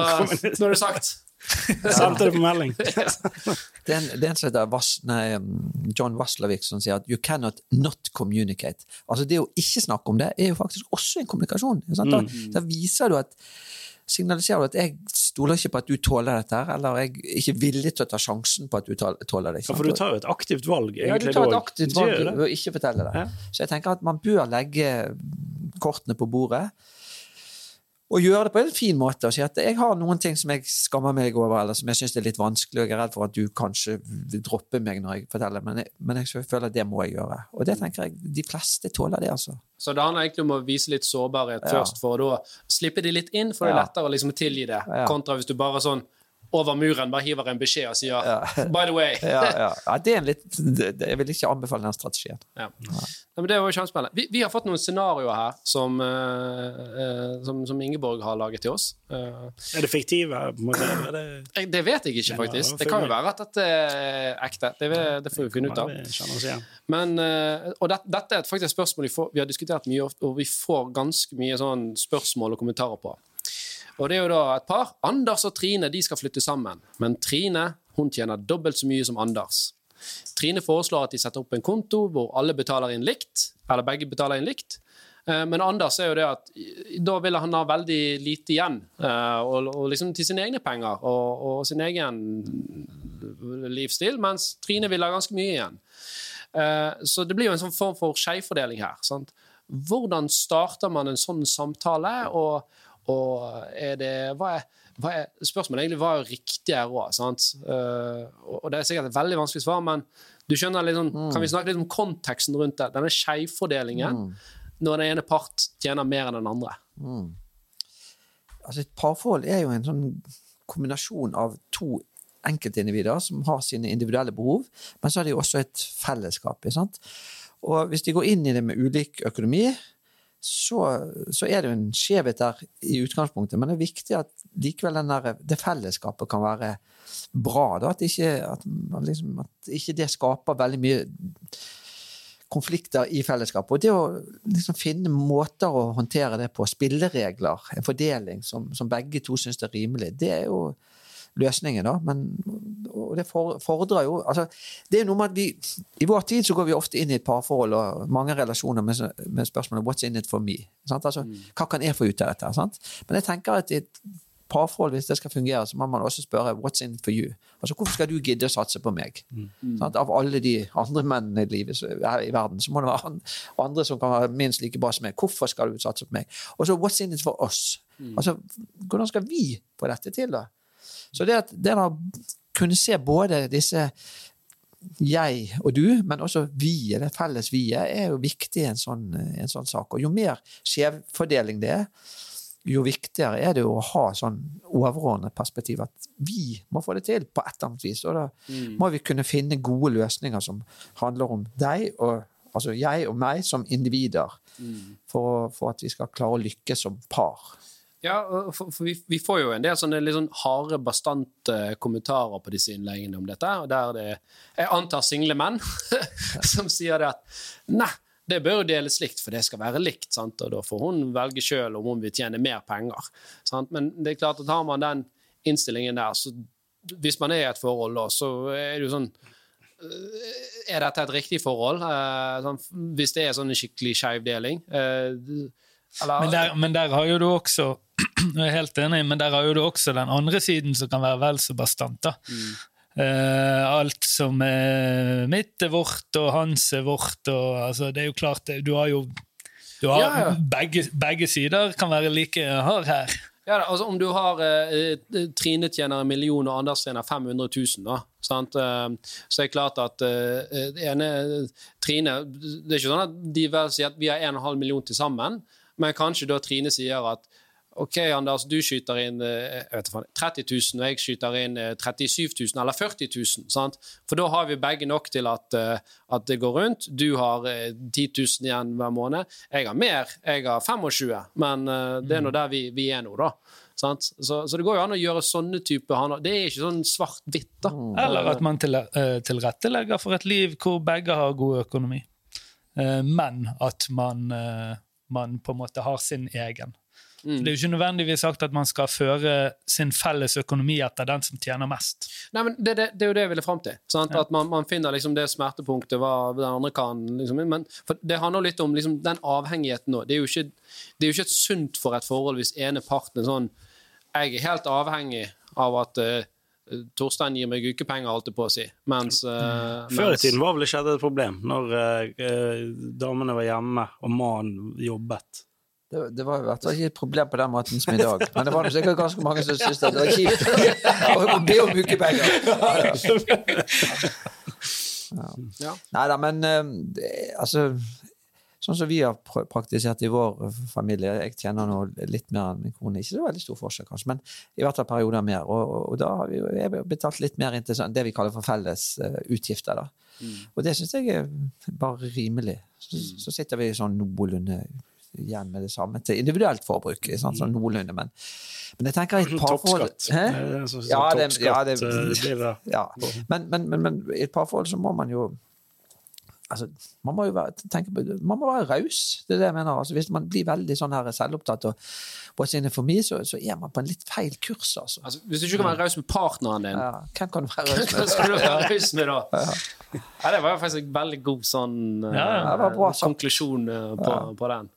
nå er det sagt. Sendte det på melding. Det er en, som heter um, John Waslavik som sier at 'you cannot not communicate'. Altså Det å ikke snakke om det er jo faktisk også en kommunikasjon. Da, da viser du at signaliserer du at 'jeg stoler ikke på at du tåler dette', eller 'jeg er ikke villig til å ta sjansen på at du tåler det'. Ja, for du tar jo et aktivt valg, ja, du tar et aktivt valg ved å ikke fortelle det. Ja. Så jeg tenker at man bør legge kortene på bordet. Og gjøre det på en fin måte og si at jeg har noen ting som jeg skammer meg over, eller som jeg syns er litt vanskelig, og jeg er redd for at du kanskje vil droppe meg når jeg forteller, men jeg, men jeg føler at det må jeg gjøre. Og det tenker jeg de fleste tåler det, altså. Så det handler egentlig om å vise litt sårbarhet Ja. først, for å da slippe de litt inn, for det er lettere å liksom tilgi det, kontra hvis du bare sånn over muren bare hiver en beskjed og sier Ja. 'by the way'. Ja, ja. ja det er en litt, det, det- jeg vil ikke anbefale den strategien. Ja. Men det var jo kjempespennende. Vi, vi har fått noen scenarioer her som, eh, eh, som, som Ingeborg har laget til oss. Uh, Er det fiktive? Er det, det vet jeg ikke, faktisk. det Det kan jo være at dette er ekte. Det, det får vi finne ut av. det. Men, uh, og det, dette er faktisk et spørsmål vi, får, vi har diskutert mye, og vi får ganske mye sånn spørsmål og kommentarer på. Og det er jo da et par. Anders og Trine de skal flytte sammen, men Trine hun tjener dobbelt så mye som Anders. Trine foreslår at de setter opp en konto hvor alle betaler inn likt, eller begge betaler inn likt. Eh, Men Anders er jo det at da vil han ha veldig lite igjen, eh, og, og liksom til sine egne penger og, og sin egen livsstil, mens Trine vil ha ganske mye igjen. Eh, Så det blir jo en sånn form for skjevfordeling her. Sant? Hvordan starter man en sånn samtale, og, og er det hva er, hva er, Spørsmålet egentlig hva er riktig òg, sant? Uh, og det er sikkert et veldig vanskelig svar, men du skjønner litt sånn, kan vi snakke litt om konteksten rundt det? Denne skjevfordelingen når den ene part tjener mer enn den andre. Altså Et parforhold er jo en sånn kombinasjon av to enkeltindivider som har sine individuelle behov, men så er det jo også et fellesskap. sant? Og hvis de går inn i det med ulik økonomi, så, så er det jo en skjevhet der i utgangspunktet, men det er viktig at likevel der, det fellesskapet kan være bra. Da, at, ikke, at, liksom, at ikke det skaper veldig mye konflikter i fellesskapet. Og det å liksom finne måter å håndtere det på, spilleregler, en fordeling som, som begge to syns er rimelig, det er jo løsningen, da. Men, og det fordrer jo altså, Det er noe med at vi I vår tid så går vi ofte inn i et parforhold og mange relasjoner med, med spørsmålet 'What's in it for me?' Sant? Altså, Hva kan jeg få ut av dette? Sant? Men jeg tenker at i et parforhold, hvis det skal fungere, så må man også spørre 'What's in it for you?' Altså, Hvorfor skal du gidde å satse på meg? Sant? Av alle de andre mennene i livet i verden, så må det være andre som kan være minst like bra som meg. Hvorfor skal du satse på meg? Og så 'What's in it for us?' Altså, Hvordan skal vi få dette til, da? Så det at det å kunne se både disse jeg og du, men også vi, det felles vi-et, er jo viktig i en sånn, en sånn sak. Og jo mer skjevfordeling det er, jo viktigere er det jo å ha sånn overordnet perspektiv at vi må få det til på et eller annet vis. Og da må vi kunne finne gode løsninger som handler om deg og altså jeg og meg som individer, for, for at vi skal klare å lykkes som par. Ja, for, for vi, vi får jo en del sånne litt sånn harde, bastante kommentarer på disse innleggene om dette, og der det jeg antar single menn som sier det at nei, det bør jo deles likt, for det skal være likt, sant? og da får hun velge sjøl om hun vil tjene mer penger. Sant? Men det er klart at har man den innstillingen der, så hvis man er i et forhold da, så er det jo sånn øh, Er dette et riktig forhold? Eh, sånn, hvis det er sånn en skikkelig skeiv deling? Eh, Men der, men der har jo du også Jeg er helt enig, men der har jo du også den andre siden som kan være vel så bastant. da. Eh, alt som er mitt er vårt, og hans er vårt. Og, altså, det er jo klart, du har jo du har, Ja, ja. Begge, begge sider kan være like hard her. Ja, da, altså Om du har eh, Trine tjener en million og Anders tjener 500 000, da, sant? Eh, så er det klart at eh, ene Trine Det er ikke sånn at de vel sier at vi har 1,5 million til sammen, men kanskje da Trine sier at OK, Anders, du skyter inn eh, ikke, 30 000, og jeg skyter inn eh, 37 000 eller 40 000. Sant? For da har vi begge nok til at, eh, at det går rundt. Du har eh, 10 000 igjen hver måned. Jeg har mer, jeg har 25 men eh, det er nå der vi, vi er nå, da. Sant? Så, så det går jo an å gjøre sånne typer handler. Det er ikke sånn svart-hvitt, da. Eller at man til, eh, tilrettelegger for et liv hvor begge har god økonomi. Eh, men at man, eh, man på en måte har sin egen. Mm. Det er jo ikke nødvendigvis sagt at man skal føre sin felles økonomi etter den som tjener mest. Nei, men det, det, det er jo det jeg ville fram til. Sant? At man, man finner liksom det smertepunktet hva den andre kan liksom, men, for Det handler litt om liksom, den avhengigheten òg. Det, er jo ikke- det er jo ikke et sunt for et forhold hvis ene parten er sånn Jeg er helt avhengig av at uh, Torstein gir meg ukepenger, holdt jeg på å si. Mens, uh, Før i tiden var vel ikke det et problem, når eh, damene var hjemme og mannen jobbet. Det, det var i hvert fall ikke et problem på den måten som i dag. Men det var sikkert ganske mange som syntes det var kjipt å be om ukepenger. Ja. Nei da, men eh, altså Sånn som vi har praktisert i vår familie Jeg tjener nå litt mer enn min kone. Ikke så veldig stor forskjell, kanskje, men i hvert fall perioder mer. Og, og, og da har vi jo betalt litt mer inn til sånn, det vi kaller for felles uh, utgifter. da. Og det syns jeg er bare rimelig. Så, så sitter vi sånn noenlunde igjen med det samme til individuelt forbruk. Sånn, Sånn noenlunde, men, men jeg tenker i et parforhold Toppskatt. Det er det som- Ja, det- ja, det- eh, blir det. Ja. Men, men, men, men i et parforhold så må man jo Altså, man må jo være, tenke på, man må være raus. Det er det jeg mener. Altså, hvis man blir veldig sånn her selvopptatt og what's in it for me, så, så er man på en litt feil kurs, altså. Altså, hvis du ikke kan være raus med partneren din, Ja, hvem kan du være raus med? med? skal du være raus med da? Ja, det var faktisk en veldig god sånn Ja, ja, bra konklusjon uh, på, på den.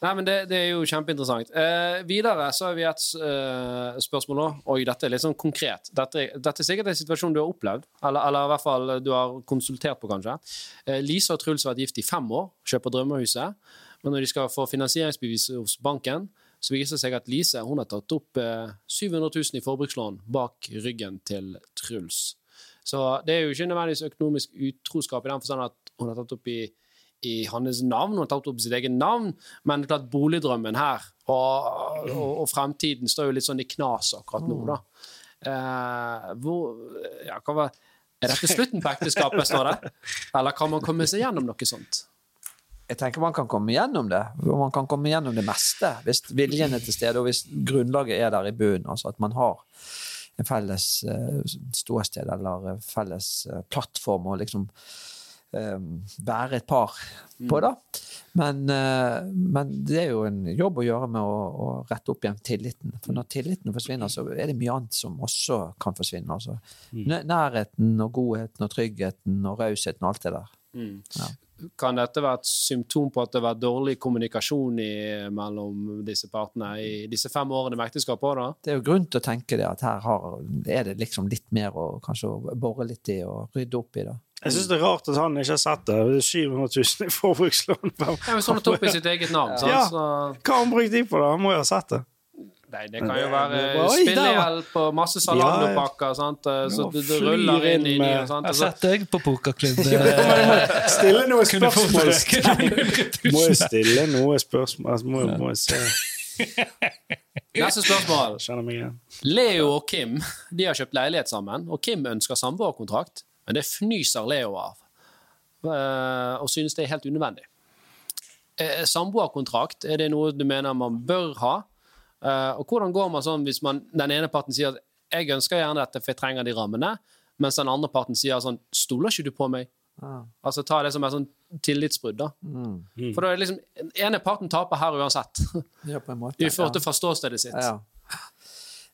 Nei, men det, det er jo kjempeinteressant. Eh, videre så har vi et eh, spørsmål nå. Oi, dette er litt sånn konkret. Dette, dette er sikkert en situasjon du har opplevd, eller, eller i hvert fall du har konsultert på, kanskje. Eh, Lise og Truls har vært gift i fem år, kjøper drømmehuset. Men når de skal få finansieringsbevis hos banken, så viser det seg at Lise hun har tatt opp eh, 700 000 i forbrukslån bak ryggen til Truls. Så det er jo ikke nødvendigvis økonomisk utroskap i den forstand at hun har tatt opp i i hans navn, hun har tatt opp sitt eget navn, men klart boligdrømmen her og, og, og fremtiden står jo litt sånn i knas akkurat nå, da. Eh, hvor, ja, hva var, er dette slutten på ekteskapet, står det? Eller kan man komme seg gjennom noe sånt? Jeg tenker man kan komme gjennom det. og Man kan komme gjennom det meste hvis viljen er til stede, og hvis grunnlaget er der i bunnen. Altså at man har en felles eh, ståsted eller felles eh, plattform og liksom være et par på, da. Men, eh, men det er jo en jobb å gjøre med å, å rette opp igjen tilliten. For når tilliten forsvinner, så er det mye annet som også kan forsvinne. Altså. Nærheten og godheten og tryggheten og rausheten og alt det der. Kan dette være et symptom på at det har vært dårlig kommunikasjon i, mellom disse partene i disse fem årene med ekteskap Også, da? det er jo grunn til å tenke det, at her har, er det liksom litt mer å kanskje bore litt i og rydde opp i. da. Jeg syns det er rart at han ikke har sett det. Det er 700 000 i forbrukslån. Ja, men å ta opp i sitt eget navn. sant? Ja. Så, Hva har han brukt de på, da? Han må jo ha sett det. nei, det kan jo være Oi, spillehjelp og masse salandopakker. Ja, ja. så det, det ruller inn i inn nye. med- Sant? Jeg har Altså, sett deg på pokerklubb. eh, Stille noe spørsmål. Må jo stille noe spørsmål. Altså, må, må jeg se. neste spørsmål. Leo og Kim de har kjøpt leilighet sammen, og Kim ønsker samboerkontrakt, men det fnyser Leo av, eh, og synes det er helt unødvendig. Eh, Samboerkontrakt, er det noe du mener man bør ha? Eh, Og hvordan går man sånn hvis man, den ene parten sier at jeg ønsker gjerne dette, for jeg trenger de rammene, mens den andre parten sier sånn Stoler ikke du på meg? Altså ta det som et sånn tillitsbrudd, da. For da er det liksom ene parten taper her uansett. Ja, på en måte. I forhold til forståstedet sitt. Ja.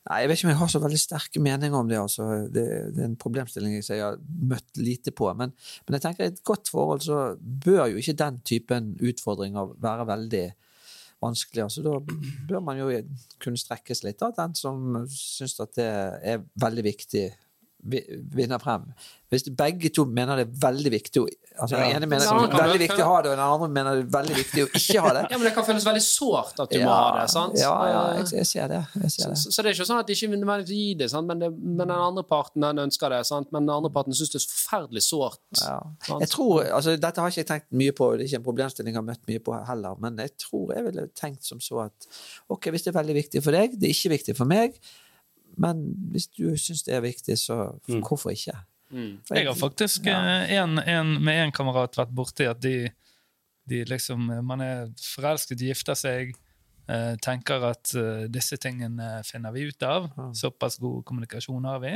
Nei, Jeg vet ikke om jeg har så veldig sterke meninger om det. altså. Det, det er en problemstilling jeg har møtt lite på. Men, men jeg tenker i et godt forhold så bør jo ikke den typen utfordringer være veldig vanskelig. altså Da bør man jo kunne strekkes litt. av Den som syns at det er veldig viktig, vi- vinner frem. Hvis begge to mener det er veldig viktig å altså Den ene mener Ja, det er veldig viktig å ha det, og den andre mener det er veldig viktig å ikke ha det. Ja, men det kan føles veldig sårt at du må ha det, sant? Ja, ja, jeg, jeg ser det. Jeg ser Så, det. så så det er ikke sånn at de ikke nødvendigvis gi det, sant? Men, det, men den andre parten den ønsker det, sant? men den andre parten syns det er forferdelig sårt. Ja. Jeg tror, altså Dette har ikke jeg tenkt mye på, det er ikke en problemstilling jeg har møtt mye på heller, men jeg tror jeg ville tenkt som så at ok, hvis det er veldig viktig for deg, det er ikke viktig for meg, men hvis du syns det er viktig, så hvorfor ikke? Mm. Jeg har faktisk ja. en, en, med en kamerat vært borti at de, de liksom Man er forelsket, gifter seg, eh, tenker at eh, disse tingene finner vi ut av. Såpass god kommunikasjon har vi.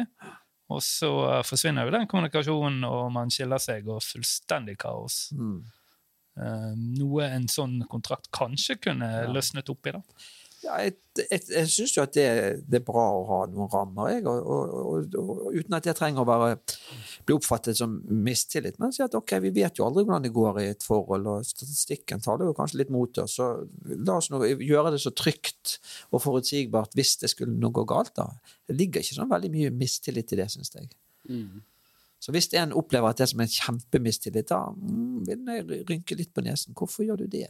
Og så eh, forsvinner jo den kommunikasjonen, og man skiller seg, og fullstendig kaos. Mm. Eh, noe en sånn kontrakt kanskje kunne løsnet opp i. da. Ja, jeg jeg, jeg syns jo at det, det er bra å ha noen rammer, jeg, og, og, og, og, uten at jeg trenger å være, bli oppfattet som mistillit. Men si at ok, vi vet jo aldri hvordan det går i et forhold, og statistikken taler jo kanskje litt mot oss. Så la oss nå gjøre det så trygt og forutsigbart hvis det skulle noe gå galt. da. Det ligger ikke sånn veldig mye mistillit i det, syns jeg. Mm. Så hvis en opplever at det er som en kjempemistillit, da mm, vil jeg rynke litt på nesen. Hvorfor gjør du det?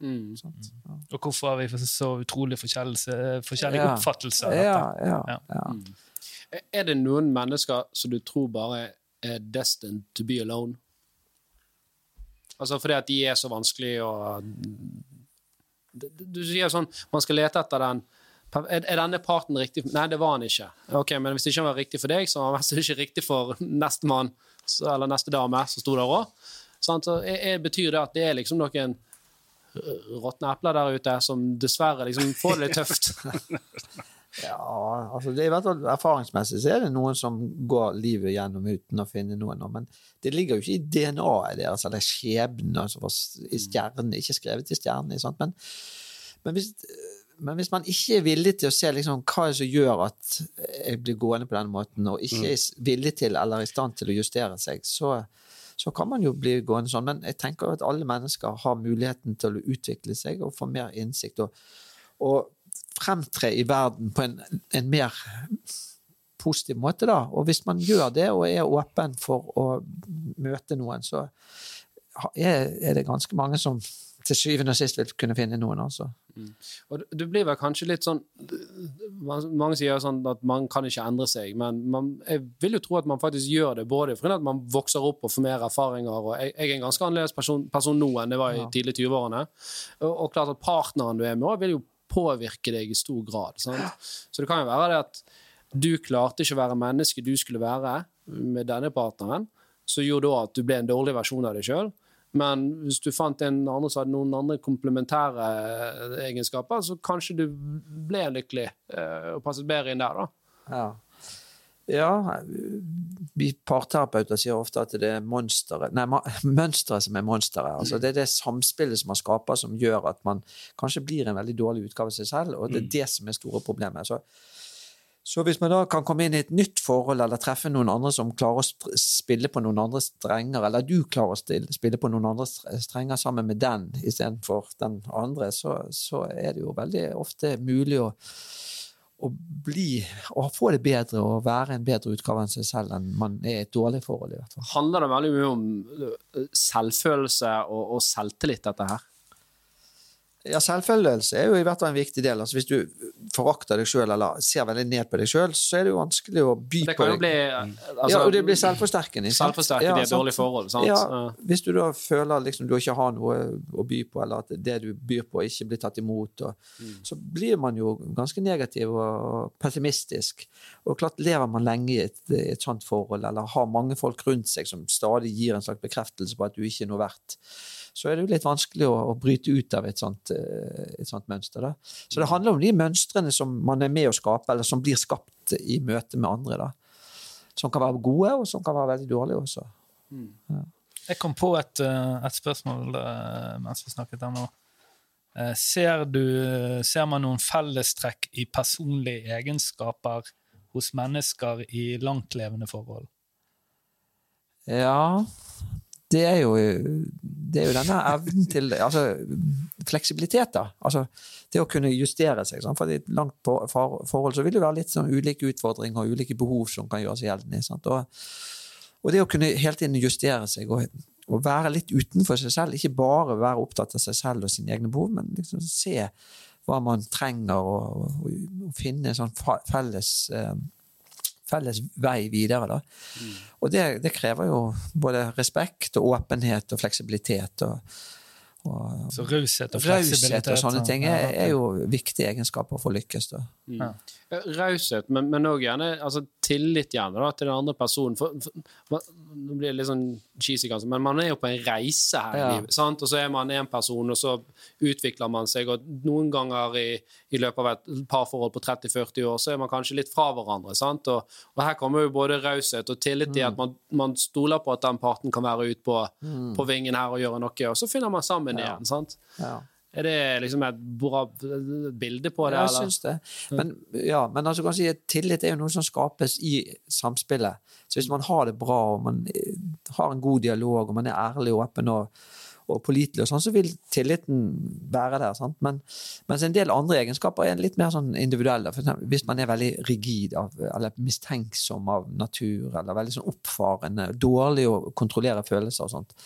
Mm. Sant? Ja. Og hvorfor har vi så utrolig forskjellige, forskjellige Ja. oppfattelser av dette? Ja, ja, Ja. ja. Er det noen mennesker som du tror bare er destined to be alone? Altså fordi at de er så vanskelig å Du sier sånn Man skal lete etter den er, denne parten riktig Nei, det var han ikke. Ok, Men hvis det ikke var riktig for deg, så var han ikke riktig for nestemann så- eller neste dame som sto der òg. Så betyr det at det er liksom noen råtne epler der ute som dessverre liksom får det litt tøft? Ja, altså det er i hvert fall Erfaringsmessig så er det noen som går livet gjennom uten å finne noen. Men det ligger jo ikke i DNA-et deres eller skjebnen altså, i stjerne, ikke skrevet i stjernene. Men, men, hvis, men hvis man ikke er villig til å se liksom, hva er det som gjør at jeg blir gående på denne måten, og ikke er villig til eller i stand til å justere seg, så, så kan man jo bli gående sånn. Men jeg tenker at alle mennesker har muligheten til å utvikle seg og få mer innsikt. og og fremtre i verden på en, en mer positiv måte, da. Og hvis man gjør det og er åpen for å møte noen, så er, er det ganske mange som til syvende og sist vil kunne finne noen, altså. Og du- du blir vel kanskje litt sånn Mange sier sånn at man kan ikke endre seg, men man, jeg vil jo tro at man faktisk gjør det, både fordi at man vokser opp og får mer erfaringer. og Jeg, jeg er en ganske annerledes person, person nå enn det var i Ja. tidlig 20-årene. Og, og klart at partneren du er med, vil jo påvirke deg i stor grad. Sant? Så det kan jo være det at du klarte ikke å være mennesket du skulle være med denne partneren, som gjorde da at du ble en dårlig versjon av deg sjøl. Men hvis du fant en andre som hadde noen andre komplementære eh, egenskaper, så kanskje du ble lykkelig eh, og passet bedre inn der, da. Ja. Ja, vi parterapeuter sier ofte at det er mønstre som er monsteret. Altså, det er det samspillet som man skaper, som gjør at man kanskje blir en veldig dårlig utgave av seg selv, og det er det som er store problemet. Så, så hvis man da kan komme inn i et nytt forhold, eller treffe noen andre som klarer å spille på noen andre strenger, eller du klarer å spille på noen andre strenger sammen med den istedenfor den andre, så, så er det jo veldig ofte mulig å å bli å få det bedre og være en bedre utgave enn seg selv enn man er i et dårlig forhold. i hvert fall. Handler det veldig mye om selvfølelse og, og selvtillit, dette her? Ja, Selvfølelse er jo i hvert fall en viktig del. Altså, hvis du forakter deg sjøl eller ser veldig ned på deg sjøl, så er det jo vanskelig å by Det på deg. bli altså, ja, og det blir selvforsterkende. Selvforsterkende ja, Selvforsterket i et dårlig forhold, sant? Ja, Ja. hvis du da føler liksom du ikke har noe å by på, eller at det du byr på, ikke blir tatt imot, og, Mm. så blir man jo ganske negativ og pessimistisk. Og klart lever man lenge i et, i et sånt forhold, eller har mange folk rundt seg som stadig gir en slags bekreftelse på at du ikke er noe verdt, så er det jo litt vanskelig å, å bryte ut av et sånt, eh, et sånt mønster. Da. Så det handler om de mønstrene som man er med å skape, eller som blir skapt i møte med andre. da. Som kan være gode, og som kan være veldig dårlige også. Jeg kom på et, eh, et spørsmål eh, mens vi snakket her nå. Eh, Ser, du, ser man noen fellestrekk i personlige egenskaper hos mennesker i langtlevende forhold? Ja, det er jo, det er jo denne evnen til altså, fleksibilitet. da. Altså det å kunne justere seg. Sant? For i et langt forhold så vil det være litt sånn ulike utfordringer og ulike behov som kan gjøre seg gjeldende. Og, og det å kunne hele tiden justere seg og, og være litt utenfor seg selv, ikke bare være opptatt av seg selv og sine egne behov, men liksom se hva man trenger, og, og finne sånn felles eh, felles vei videre. Da. Og det, det krever jo både respekt og åpenhet og fleksibilitet. og, og Så raushet og Raushet fleksibilitet. og sånne ting er, er jo viktige egenskaper for å lykkes. da. Ja. Eh, Raushet, men, òg gjerne altså, tillit gjerne da, til den andre personen. For, for, nå blir det litt sånn cheesy, kanskje, men man er jo på en reise her Ja. i livet. sant? Og så er man en person, og så utvikler man seg. Og noen ganger i, i løpet av et parforhold på 30-40 år så er man kanskje litt fra hverandre. sant? Og, og her kommer jo både raushet og tillit til at man, man stoler på at den parten kan være ute på, på vingen her og gjøre noe, og så finner man sammen igjen. sant? Ja. Er det liksom et bra bilde på det? Ja, jeg syns det. Men, ja, men altså, kan si tillit er jo noe som skapes i samspillet. Så hvis man har det bra, og man eh, har en god dialog, og man er ærlig og åpen og, og pålitelig, og sånn, så vil tilliten være der. Sant? Men, mens en del andre egenskaper er litt mer sånn individuelle. For eksempel, hvis man er veldig rigid av, eller mistenksom av natur, eller veldig sånn oppfarende, dårlig å kontrollere følelser og sånt,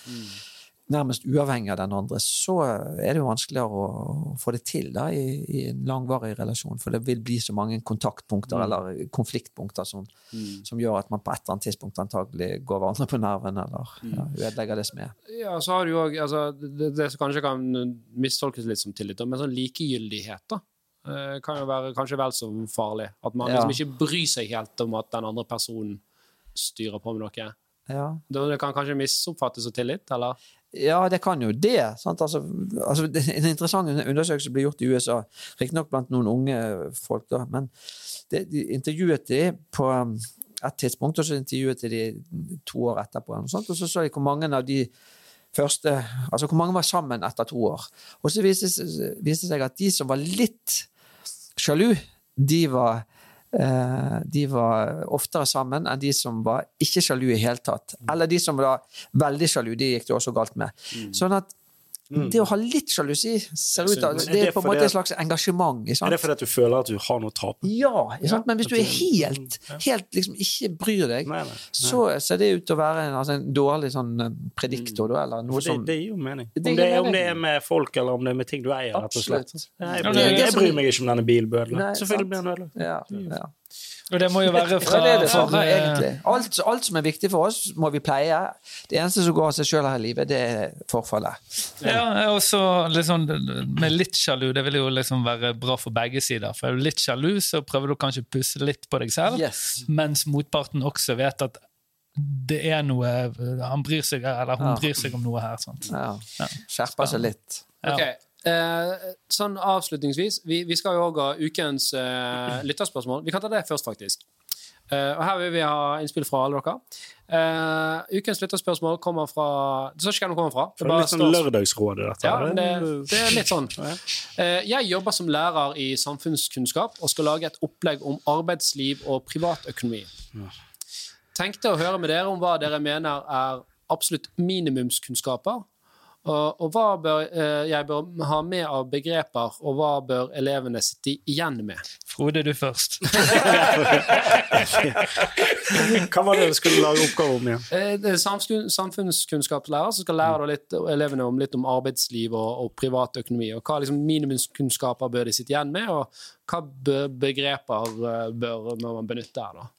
nærmest uavhengig av den andre, så er det jo vanskeligere å, få det til da, i, i en langvarig relasjon. For det vil bli så mange kontaktpunkter eller konfliktpunkter som, som gjør at man på et eller annet tidspunkt antagelig går hverandre på nerven eller ja, ødelegger det som er. Ja, så har du jo òg altså, det, det som kanskje kan mistolkes litt som tillit, men sånn likegyldighet, da. eh, Kan jo være kanskje vel så farlig. At man Ja. liksom ikke bryr seg helt om at den andre personen styrer på med noe. Ja. Det kan kanskje misoppfattes som tillit, eller? Ja, det kan jo det. Sant? Altså, altså, en interessant undersøkelse ble gjort i USA, riktignok blant noen unge folk, da, men det, de intervjuet de på um, et tidspunkt, og så intervjuet de de to år etterpå, og, sånt, og så så de hvor mange av de første Altså hvor mange var sammen etter to år. Og så viste det seg at de som var litt sjalu, de var de var oftere sammen enn de som var ikke sjalu i hele tatt. Eller de som var veldig sjalu, de gikk det også galt med. Sånn at det å ha litt sjalusi ser ut til Det er er det på en måte et slags engasjement. Er det fordi at du føler at du har noe å tape? Ja, men hvis du er helt, helt liksom ikke bryr deg, Nei, nei, nei. så ser det ut til å være en, altså en dårlig sånn eh, prediktor, da, eller noe For det, det gir jo mening. Det Om det, er- om det er med folk, eller om det er med ting du eier. rett og slett. Jeg, bryr, jeg, bryr meg ikke om denne. Nei, Selvfølgelig blir den ødelagt. ja, ja. Og det må jo være Ja, fra, det det samme, fra egentlig. Alt, alt som er viktig for oss, må vi pleie. Det eneste som går av seg sjøl her i livet, det er forfallet. Ja, og så liksom, med litt sjalu, det vil jo liksom være bra for begge sider. For er du litt sjalu, så prøver du kanskje å pusse litt på deg selv, Yes. mens motparten også vet at det er noe Han bryr seg, eller hun Ja. bryr seg om noe her. Sant? Ja. Ja. Skjerpe seg litt. Ja. Ok, eh, sånn avslutningsvis, vi, vi skal jo òg ha ukens eh, lytterspørsmål. Vi kan ta det først, faktisk. Eh, og Her vil vi ha innspill fra alle dere. Eh, ukens lytterspørsmål kommer fra Det står ikke hvem det kommer fra. Det er bare litt sånn står- lørdagsrådet, dette. Ja, det, det er litt sånn. Eh, Jeg jobber som lærer i samfunnskunnskap og skal lage et opplegg om arbeidsliv og privatøkonomi. Tenkte å høre med dere om hva dere mener er absolutt minimumskunnskaper. Og, og hva bør eh, jeg bør ha med av begreper, og hva bør elevene sitte igjen med? Frode, du først. Hva var det du skulle lage oppgave om igjen? Eh, det er samfunnskunnskapslærer som skal lære da litt, elevene om litt om arbeidsliv og, og privatøkonomi. og Hva liksom minimumskunnskaper bør de sitte igjen med, og hva bør, begreper eh, bør man benytte her? da?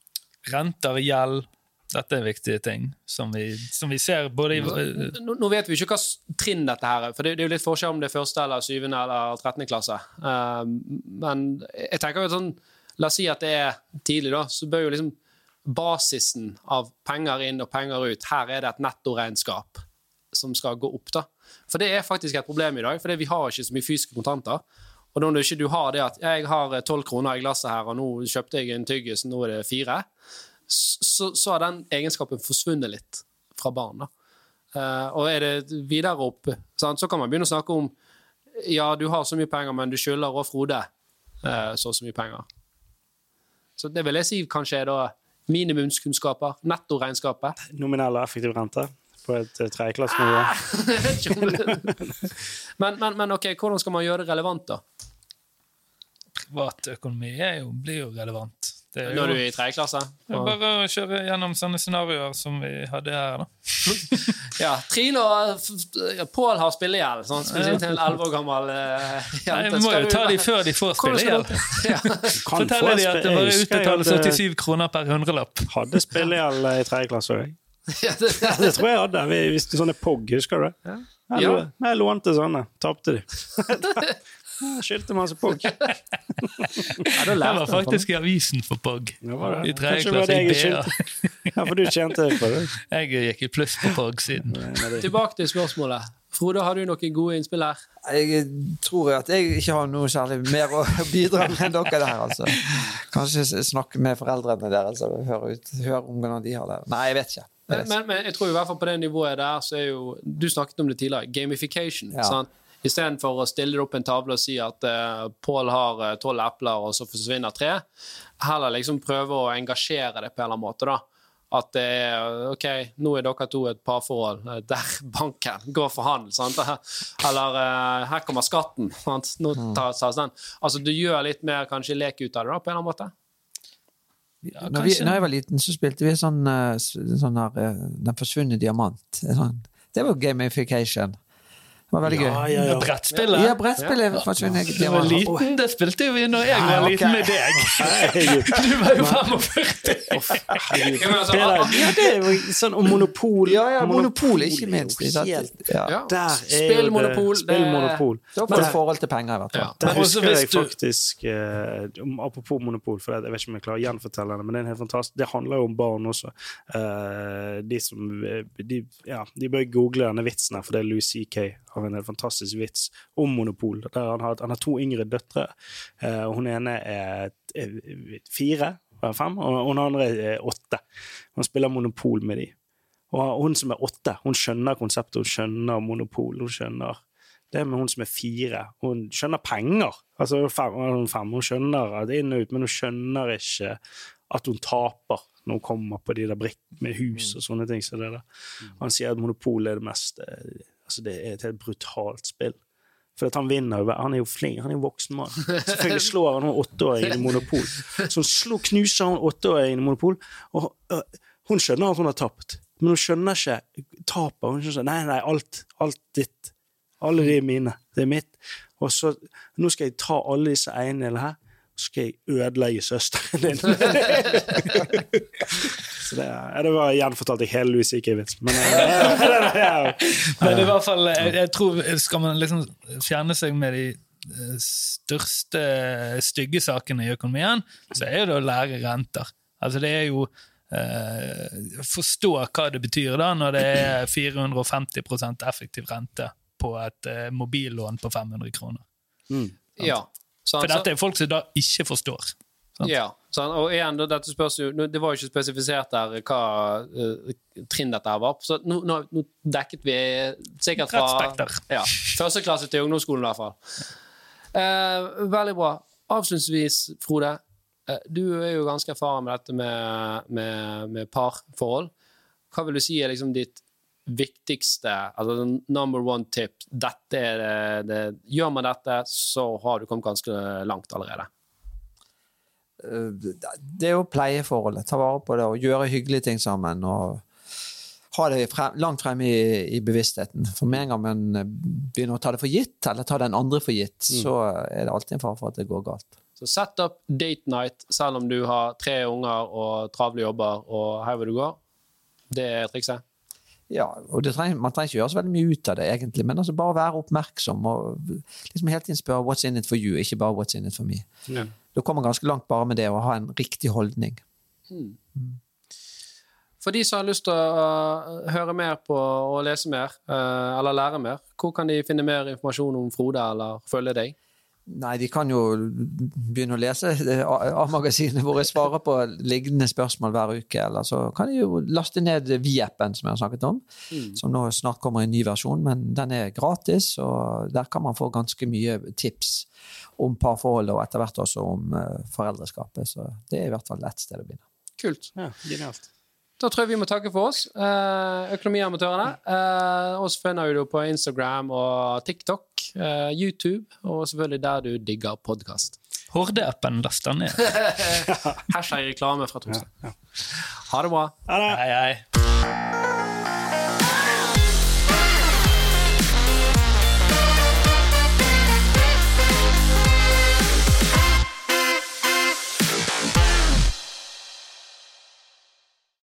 Renter, gjeld. Dette er viktige ting som vi, som vi ser både i Nå, nå vet vi ikke hva trinn dette her er, for det, det er jo litt forskjell om det er første eller syvende eller 13. klasse. Uh, men jeg tenker jo sånn La oss si at det er tidlig, da, så bør jo liksom basisen av penger inn og penger ut Her er det et nettoregnskap som skal gå opp, da. For det er faktisk et problem i dag, for vi har ikke så mye fysiske kontanter. Og når du ikke du har det at jeg har tolv kroner i glasset her, og nå kjøpte jeg en tyggis, nå er det fire, så, så har den egenskapen forsvunnet litt fra barn. da. Eh, og er det videre opp, sant, så kan man begynne å snakke om ja, du har så mye penger, men du skylder òg Frode uh, så og så mye penger. Så det vil jeg si kanskje er da minimumskunnskaper, nettoregnskapet. Nominell og effektiv rente. på et eh, tredjeklassenivå. Det- men, men, men ok, hvordan skal man gjøre det relevant, da? Privatøkonomi blir jo relevant. Det er jo Når du er i tredje klasse? det er bare å kjøre gjennom sånne scenarioer som vi hadde her. da. Ja, Trine og Pål har spillegjeld. Sånn. Skal vi si til en elleve år gammel uh, Nei, vi må jo ta de før de får spillegjeld. du- Ja. Kan de at det bare utbetales hadde- 87 kroner per hundrelapp. Hadde spillegjeld i tredje klasse òg. Ja, det- Det tror jeg hadde. Vi visste sånne POG, husker du det? Ja. Jeg, Ja. jeg lånte sånne. Tapte de. Jeg Skyldte masse POG. Ja, Det var faktisk i avisen for POG. Ja, var det. I tredje klasse i BA. Ja, for du tjente på det. Jeg gikk i pluss på POG-siden. Tilbake til spørsmålet. Frode, har du noen gode innspill her? Jeg tror at jeg ikke har noe særlig mer å bidra med enn dere der, altså. Kanskje snakke med foreldrene deres og høre, ut, høre om hvordan de har det. Nei, jeg vet ikke. Jeg Men, vet men, men jeg tror i hvert fall på det nivået der, så er jo Du snakket om det tidligere. Gamification. Ja. sant? Istedenfor å stille det opp en tavle og si at uh, Pål har tolv epler, og så forsvinner tre. Heller liksom prøve å engasjere det på en eller annen måte. da. At det er OK, nå er dere to et parforhold. eh, Der banken går for handel. Sant? Eller uh, her kommer skatten. Sant? Nå Mm. tas tas den. Altså, du gjør litt mer kanskje lek ut av det da, på en eller annen måte. Ja, Når, vi, når jeg var liten, så spilte vi sånn, eh, sånn her, eh, Den forsvunne diamant. Sånn. Det var gamification. Det var veldig gøy. Ja, ja, ja. Brettspillet? Ja, brettspillet forsvunne Du var liten, det spilte jo vi når jeg var liten med deg. Du var jo 45. Herregud. Ja, altså, Det ja, det er jo sånn om monopol. Ja, ja, monopol, ikke minst. ikke Ja. Der er det- monopol, det- Spill monopol. Da får du forhold til penger, i hvert fall. Ja. Der husker jeg faktisk eh, Apropos monopol, for jeg vet ikke om jeg klarer å gjenfortelle det, men det er en helt fantastisk Det handler jo om barn også. Eh, de som eh, de, Ja, de bør google denne vitsen her, for det er Louis C.K. har en helt fantastisk vits om monopol. Der han, har, han har to yngre døtre, eh, hun ene er, er fire, er fem, og hun andre er åtte. Han spiller monopol med de. Og hun som er åtte, hun skjønner konseptet, hun skjønner monopol. hun skjønner det med hun som er fire. Hun skjønner penger. Altså fem, fem. hun skjønner at det inn og ut, men hun skjønner ikke at hun taper når hun kommer på de der brikkene med hus og sånne ting. Så det der. Han sier at monopol er det mest eh, Altså det er et helt brutalt spill. For at han vinner jo Han er jo flink, han er jo voksen mann. Selvfølgelig slår han hun åtteåringen i monopol. Så han slo, knuser han åtteåringen i monopol, og øh, hun skjønner at hun har tapt. Men hun skjønner ikke tapet. Hun skjønner ikke, Nei, nei, alt, alt ditt. Alle de mine. Det er mitt. Og så Nå skal jeg ta alle disse eiendelene her, skal jeg ødelegge søsteren din. så det, ja, det var gjenfortalt i hele Louis CK-vits. Men eh, Men i hvert fall, jeg, jeg tror skal man liksom fjerne seg med de eh, største stygge sakene i økonomien, så er det å lære renter. Altså det er jo eh, Forstå hva det betyr da når det er 450% effektiv rente på et eh, mobillån på 500 kroner. mm. Ja. For dette er folk som da ikke forstår. sant? Ja, og igjen, dette spørs jo, Det var jo ikke spesifisert der hva uh, trinn dette her var. Så nå, nå, nå dekket vi sikkert fra ja, første klasse til ungdomsskolen, i hvert fall. Uh, veldig bra. Avslutningsvis, Frode. Uh, du er jo ganske erfaren med dette med, med, med parforhold. Hva vil du si er liksom ditt viktigste, altså number one tip? Dette er det, det, gjør man dette, så har du kommet ganske langt allerede. Eh, Det er å pleie forholdet, ta vare på det og gjøre hyggelige ting sammen. og ha det frem, langt fremme i, i bevisstheten. For med en gang man eh, begynner å ta det for gitt, eller ta den andre for gitt, så er det alltid en fare for at det går galt. Så sett opp date night selv om du har tre unger og travle jobber og her hvor du går. Det er trikset. Ja, og det trenger, Man trenger ikke gjøre så veldig mye ut av det, egentlig, men altså bare være oppmerksom og liksom hele tiden spørre 'what's in it for you', ikke bare 'what's in it for me'. Ja. Da kommer man ganske langt bare med det å ha en riktig holdning. For de som har lyst til å uh, høre mer på og lese mer, uh, eller lære mer, hvor kan de finne mer informasjon om Frode eller følge deg? Nei, de kan jo begynne å lese A-magasinet hvor jeg svarer på lignende spørsmål hver uke. Eller så kan de jo laste ned Vi-appen som jeg har snakket om, som nå snart kommer i en ny versjon. Men den er gratis, og der kan man få ganske mye tips om parforholdet, og etter hvert også om eh, foreldreskapet. Så det er i hvert fall ett sted å begynne. Kult. ja, genialt. Da tror jeg vi må takke for oss. Eh, Økonomiamatørene. Eh, oss finner du på Instagram og TikTok, eh, YouTube, og selvfølgelig der du digger podkast. Horde-appen laster ned. Hashtag reklame fra Torstein. Ha det bra. Ha det! Hei, hei.